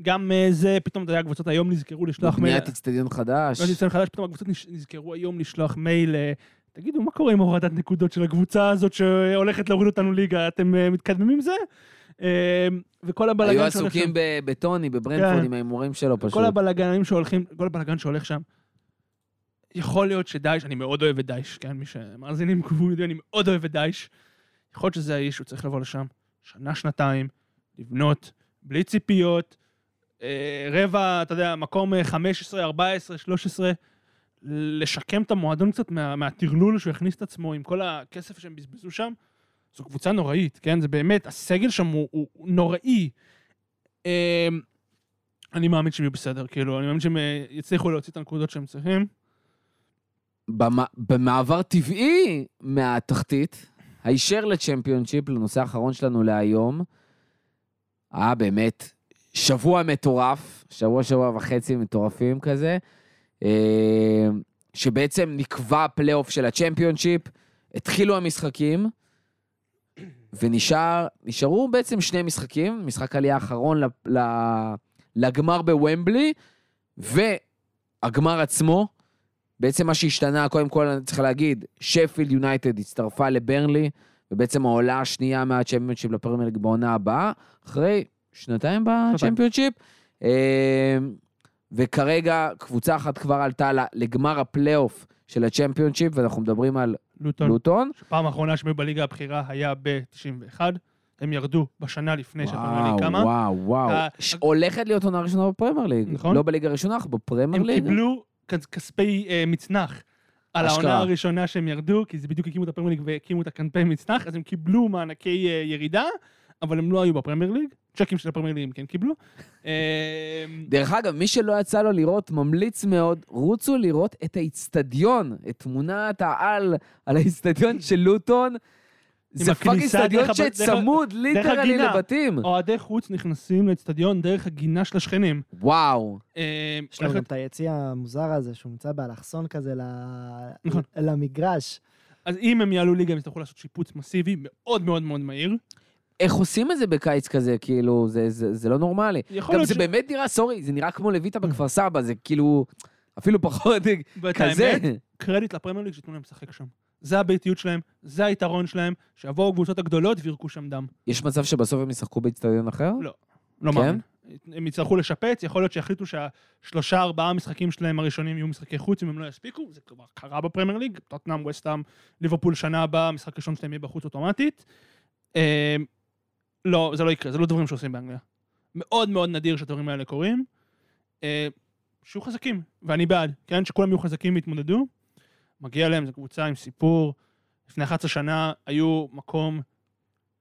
[SPEAKER 3] גם אה, זה, פתאום, אתה יודע, הקבוצות היום נזכרו לשלוח מייל...
[SPEAKER 2] בניית אצטדיון חדש.
[SPEAKER 3] לא ניסיון חדש, פתאום הקבוצות נזכרו היום לשלוח מייל, אה, תגידו, מה קורה עם הורדת נקודות של הקבוצה הזאת שהולכת להוריד אותנו ליגה? אתם אה, מתקדמים עם זה? וכל הבלאגן
[SPEAKER 2] היו
[SPEAKER 3] שהולך
[SPEAKER 2] עסוקים
[SPEAKER 3] שם,
[SPEAKER 2] ב- בטוני, בברנפורד,
[SPEAKER 3] כן.
[SPEAKER 2] עם ההימורים שלו פשוט.
[SPEAKER 3] כל הבלאגנים שהולכים, כל הבלאגן שהולך שם, יכול להיות שדייש, אני מאוד אוהב את דייש, כן, מי שמאזינים כבר יודעים, אני מאוד אוהב את דייש. יכול להיות שזה האיש שהוא צריך לבוא לשם, שנה, שנתיים, לבנות, בלי ציפיות, אה, רבע, אתה יודע, מקום אה, 15, 14, 13, לשקם את המועדון קצת מה, מהטרלול שהוא הכניס את עצמו עם כל הכסף שהם בזבזו שם. זו קבוצה נוראית, כן? זה באמת, הסגל שם הוא, הוא, הוא נוראי. אה, אני מאמין שהם יהיו בסדר, כאילו, אני מאמין שהם אה, יצליחו להוציא את הנקודות שהם צריכים.
[SPEAKER 2] במ- במעבר טבעי מהתחתית, הישר לצ'מפיונשיפ, לנושא האחרון שלנו להיום, היה באמת שבוע מטורף, שבוע, שבוע וחצי מטורפים כזה, אה, שבעצם נקבע פלייאוף של הצ'מפיונשיפ, התחילו המשחקים, ונשאר, נשארו בעצם שני משחקים, משחק עלייה האחרון לגמר בוומבלי, והגמר עצמו, בעצם מה שהשתנה, קודם כל אני צריך להגיד, שפילד יונייטד הצטרפה לברנלי, ובעצם העולה השנייה מהצ'מפיונשיפ לפרמייר בעונה הבאה, אחרי שנתיים בצ'מפיונשיפ. אה, וכרגע קבוצה אחת כבר עלתה לגמר הפלייאוף של הצ'מפיונשיפ, ואנחנו מדברים על
[SPEAKER 3] לוטון.
[SPEAKER 2] לוטון.
[SPEAKER 3] פעם האחרונה שהם בליגה הבכירה היה ב-91, הם ירדו בשנה לפני שהפרמייר ליג
[SPEAKER 2] וואו,
[SPEAKER 3] קמה.
[SPEAKER 2] וואו, וואו.
[SPEAKER 3] אה,
[SPEAKER 2] ש- הולכת להיות עונה ראשונה בפרמייר ליג.
[SPEAKER 3] נכון.
[SPEAKER 2] לא בליגה הראשונה, אך בפרמייר
[SPEAKER 3] הם
[SPEAKER 2] ליג.
[SPEAKER 3] קיבלו כ- כספי אה, מצנח. על. העונה הראשונה שהם ירדו, כי זה בדיוק הקימו את הפרמייר ליג והקימו את הקמפיין מצנח, אז הם קיבלו מענקי אה, ירידה, אבל הם לא היו בפרמייר ליג. צ'קים של הפרמייר ליג הם כן קיבלו. אה,
[SPEAKER 2] דרך אגב, מי שלא יצא לו לראות, ממליץ מאוד, רוצו לראות את האיצטדיון, את תמונת העל על האיצטדיון של לוטון. זה פאק
[SPEAKER 3] הכניסה
[SPEAKER 2] איצטדיון
[SPEAKER 3] דרך הב-
[SPEAKER 2] שצמוד
[SPEAKER 3] literally.
[SPEAKER 2] לבתים.
[SPEAKER 3] אוהדי חוץ נכנסים לאצטדיון דרך הגינה של השכנים.
[SPEAKER 2] וואו.
[SPEAKER 3] אה,
[SPEAKER 4] יש לנו גם את היציע המוזר הזה, שהוא נמצא באלכסון כזה
[SPEAKER 3] נכון.
[SPEAKER 4] למגרש.
[SPEAKER 3] אז אם הם יעלו ליגה, הם יצטרכו לעשות שיפוץ מסיבי מאוד מאוד מאוד מהיר.
[SPEAKER 2] איך עושים את זה בקיץ כזה? כאילו, זה, זה, זה לא נורמלי. גם זה
[SPEAKER 3] ש-
[SPEAKER 2] באמת נראה, סורי, זה נראה כמו לויטה בכפר סבא, זה כאילו, אפילו פחות
[SPEAKER 3] ואת
[SPEAKER 2] כזה.
[SPEAKER 3] האמת, קרדיט לפרמייר ליג שייתנו להם לשחק שם. זה הביתיות שלהם, זה היתרון שלהם, שיבואו הקבוצות הגדולות וירקו שם דם.
[SPEAKER 2] יש מצב שבסוף הם ישחקו באיצטדיון אחר?
[SPEAKER 3] לא. לא
[SPEAKER 2] כן?
[SPEAKER 3] מאמין. הם יצטרכו לשפץ, יכול להיות שיחליטו שהשלושה ארבעה משחקים שלהם הראשונים יהיו משחקי חוץ אם הם לא יספיקו, זה כבר קרה בפרמייר ליג, טוטנאם, וסטאם, ליברפול שנה הבאה, המשחק הראשון שלהם יהיה בחוץ אוטומטית. אה, לא, זה לא יקרה, זה לא דברים שעושים באנגליה. מאוד מאוד נדיר שהדברים האלה קורים. אה, שיהיו חזקים, ואני בעד, כן? שכולם יהיו חזקים ויתמודדו. מגיע להם, זו קבוצה עם סיפור. לפני 11 שנה היו מקום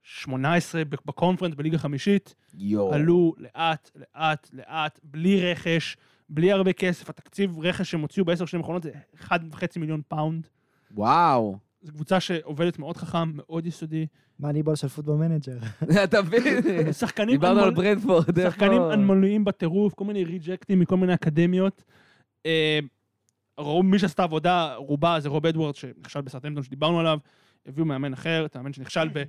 [SPEAKER 3] 18 בקונפרנס בליגה חמישית.
[SPEAKER 2] יואו.
[SPEAKER 3] עלו לאט, לאט, לאט, בלי רכש, בלי הרבה כסף. התקציב רכש שהם הוציאו בעשר שנים האחרונות זה 1.5 מיליון פאונד.
[SPEAKER 2] וואו.
[SPEAKER 3] זו קבוצה שעובדת מאוד חכם, מאוד יסודי.
[SPEAKER 4] Moneyball של Football Manager. (laughs)
[SPEAKER 2] אתה מבין?
[SPEAKER 3] שחקנים
[SPEAKER 2] דיברנו על ברנטפורד.
[SPEAKER 3] שחקנים? אנונימיים בטירוף, כל מיני reject ים מכל מיני אקדמיות. מי שעשתה עבודה, רובה זה רוב אדוארד שנכשל בסאות'המפטון שדיברנו עליו. הביאו מאמן אחר, את המאמן שנכשל ב...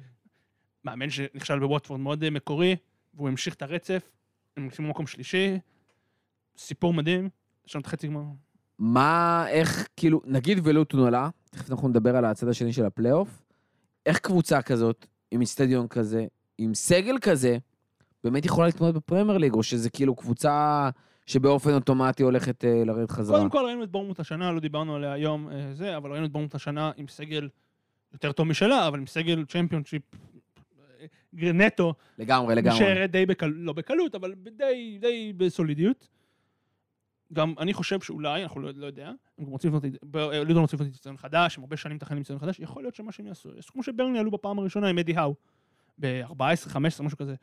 [SPEAKER 3] מאמן שנכשל בווטפורד מאוד אה, מקורי, והוא המשיך את הרצף. הם נמצאים במקום שלישי. סיפור מדהים. יש לנו את חצי גמר.
[SPEAKER 2] מה, איך, כאילו, נגיד ולוטון עלה, תכף אנחנו נדבר על הצד השני של הפלייאוף, איך קבוצה כזאת, עם איצטדיון כזה, עם סגל כזה, באמת יכולה להתמודד בפרמייר ליג, או שזה כאילו קבוצה שבאופן אוטומטי הולכת אה, לרדת חזרה?
[SPEAKER 3] קודם כל ראינו את בורנמות' השנה, לא דיברנו עליה היום אה, זה, אבל ראינו את בורנמות' השנה עם סגל יותר טוב משלה, אבל עם סגל צ'מפיונשיפ אה, נטו,
[SPEAKER 2] לגמרי, לגמרי.
[SPEAKER 3] נשארת די בקלות, לא בקלות, אבל די, די בסולידיות. גם אני חושב שאולי, אנחנו לא, לא יודע, הם גם רוצים לבנות, אה, לידון רוצים לבנות ניסיון חדש, הם הרבה שנים מתכננים ניסיון חדש, יכול להיות שמה שהם יעשו, יעשו כמו שברני עלו בפעם הראשונה עם אדי האו, ב-14, 15, משהו כזה.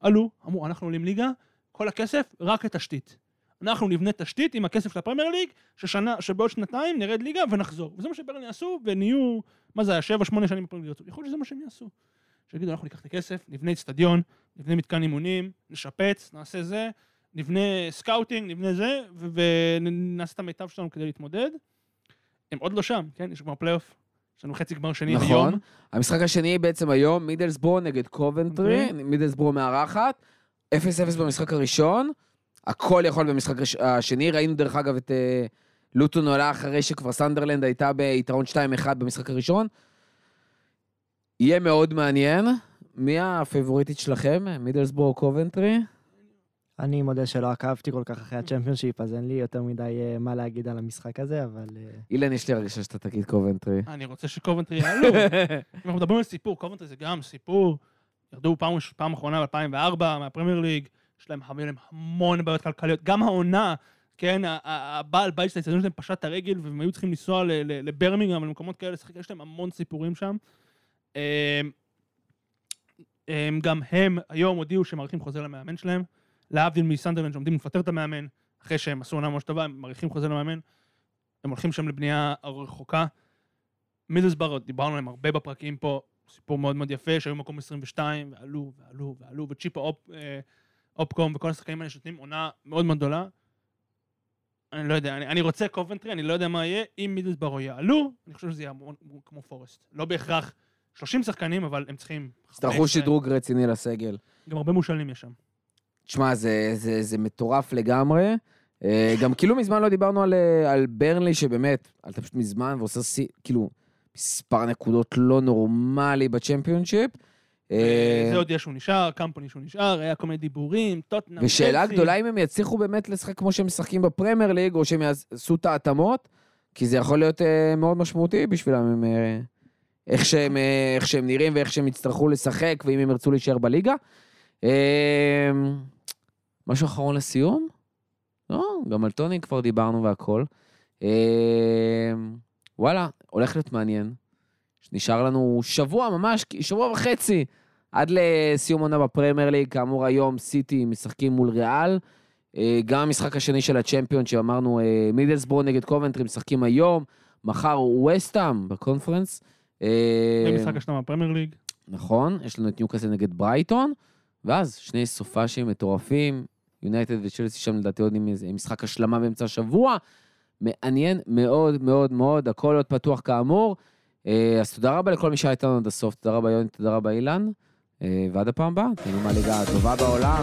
[SPEAKER 3] עלו, אמרו, אנחנו עולים ליגה, כל הכסף רק לתשתית. אנחנו נבנה תשתית עם הכסף של הפרמייר ליג, ששנה, שבעוד שנתיים נרד ליגה ונחזור. וזה מה שברני עשו, ונהיו, מה זה היה, שבע, שמונה שנים בפרמייר ליג. יכול להיות שזה מה שהם יעשו. שיגידו, אנחנו ניקח את הכסף, נבנה אצטדיון, נבנה מתקן אימונים, נשפץ, נעשה זה, נבנה scouting, נבנה זה, ונעשה את המיטב שלנו כדי להתמודד. הם עוד לא שם, כן? יש כבר פלייאוף. יש לנו חצי גמר שני
[SPEAKER 2] נכון.
[SPEAKER 3] היום.
[SPEAKER 2] המשחק השני בעצם היום, מידלסבורו נגד קובנטרי,
[SPEAKER 3] אוקיי.
[SPEAKER 2] מידלסבורו מארחת, 0-0 במשחק הראשון, הכל יכול במשחק הש- השני, ראינו דרך אגב את אה, לוטון עולה אחרי שכבר סנדרלנד הייתה ביתרון 2-1 במשחק הראשון. יהיה מאוד מעניין. מי הפייבוריטית שלכם? מידלסבורו קובנטרי?
[SPEAKER 4] אני מודה שלא עקבתי כל כך אחרי הצ'מפיונשיפ, אז אין לי יותר מדי אה, מה להגיד על המשחק הזה, אבל... אה,
[SPEAKER 2] אילן, יש לי הרגשה שאתה תגיד קובנטרי.
[SPEAKER 3] אני רוצה שקובנטרי יעלו. (laughs) אם אנחנו מדברים על סיפור, קובנטרי זה גם סיפור. ירדו פעם אחרונה ב-2004 מהפרמייר ליג, יש להם, להם המון בעיות כלכליות. גם העונה, כן, הבעל בית של האצטדיון שלהם פשט את הרגל, והם היו צריכים לנסוע ל- ל- לברמינגהם, למקומות כאלה, לשחק, יש להם המון סיפורים שם. אמ, הם, גם הם היום הודיעו שהם מאריכים חוזה למאמן שלהם, להבדיל מסנדרלנד שעומדים לפטר את המאמן, אחרי שהם עשו עונה ממש טובה, הם מאריכים חוזה למאמן. הם הולכים שם לבנייה רחוקה. מידלסבורו, דיברנו עליהם הרבה בפרקים פה, סיפור מאוד מאוד יפה, שהיו מקום 22, ועלו, ועלו, ועלו, וצ'יפו אופ, אה, אופקום וכל השחקנים האלה שנותנים עונה מאוד מאוד גדולה. אני לא יודע, אני, אני רוצה קובנטרי, אני לא יודע מה יהיה. אם מידלסבורו יעלו, אני חושב שזה יהיה כמו פורסט. לא בהכרח 30 שחקנים, אבל הם צריכים...
[SPEAKER 2] יצטרכו
[SPEAKER 3] 15.
[SPEAKER 2] שדרוג רציני לסגל.
[SPEAKER 3] גם הרבה מושאלים יש שם.
[SPEAKER 2] תשמע, זה, זה, זה מטורף לגמרי. אה, גם כאילו מזמן לא דיברנו על, אה, על ברנלי, שבאמת, עלתה פשוט מזמן ועושה שיא, כאילו, מספר נקודות לא נורמלי בצ'מפיונשיפ. אה,
[SPEAKER 3] זה הודיע שהוא נשאר, קמפוני שהוא נשאר, היה כל מיני דיבורים, טוטנאם,
[SPEAKER 2] ושאלה. גדולה אם הם יצליחו באמת לשחק כמו שהם משחקים בפרמייר ליג, או שהם יעשו את ההתאמות, כי זה יכול להיות אה, מאוד משמעותי בשבילם, אה, איך, שהם, איך שהם נראים ואיך שהם יצטרכו לשחק, ואם הם ירצו להישאר בליגה. משהו אחרון לסיום? לא, גם על טוני כבר דיברנו והכל. וואלה, הולך להיות מעניין. נשאר לנו שבוע ממש, שבוע וחצי, עד לסיום עונה בפרמייר ליג. כאמור, היום סיטי משחקים מול ריאל. אה, גם המשחק השני של הצ'מפיון, שאמרנו, אה, מידלסבורו נגד קובנטרי משחקים היום. מחר ווסטהאם בקונפרנס. אה,
[SPEAKER 3] זה משחק השלמה בפרמייר ליג.
[SPEAKER 2] נכון, יש לנו את ניוקאסל נגד ברייטון, ואז שני סופ"שים מטורפים, יונייטד וצ'לסי שם לדעתי עוד עם משחק השלמה באמצע השבוע. מעניין מאוד מאוד מאוד, הכל עוד פתוח כאמור. אה, אז תודה רבה לכל מי שהיה איתנו עד הסוף, תודה רבה יוני, תודה רבה אילן, אה, ועד הפעם הבאה, תהנו מהליגה הטובה בעולם.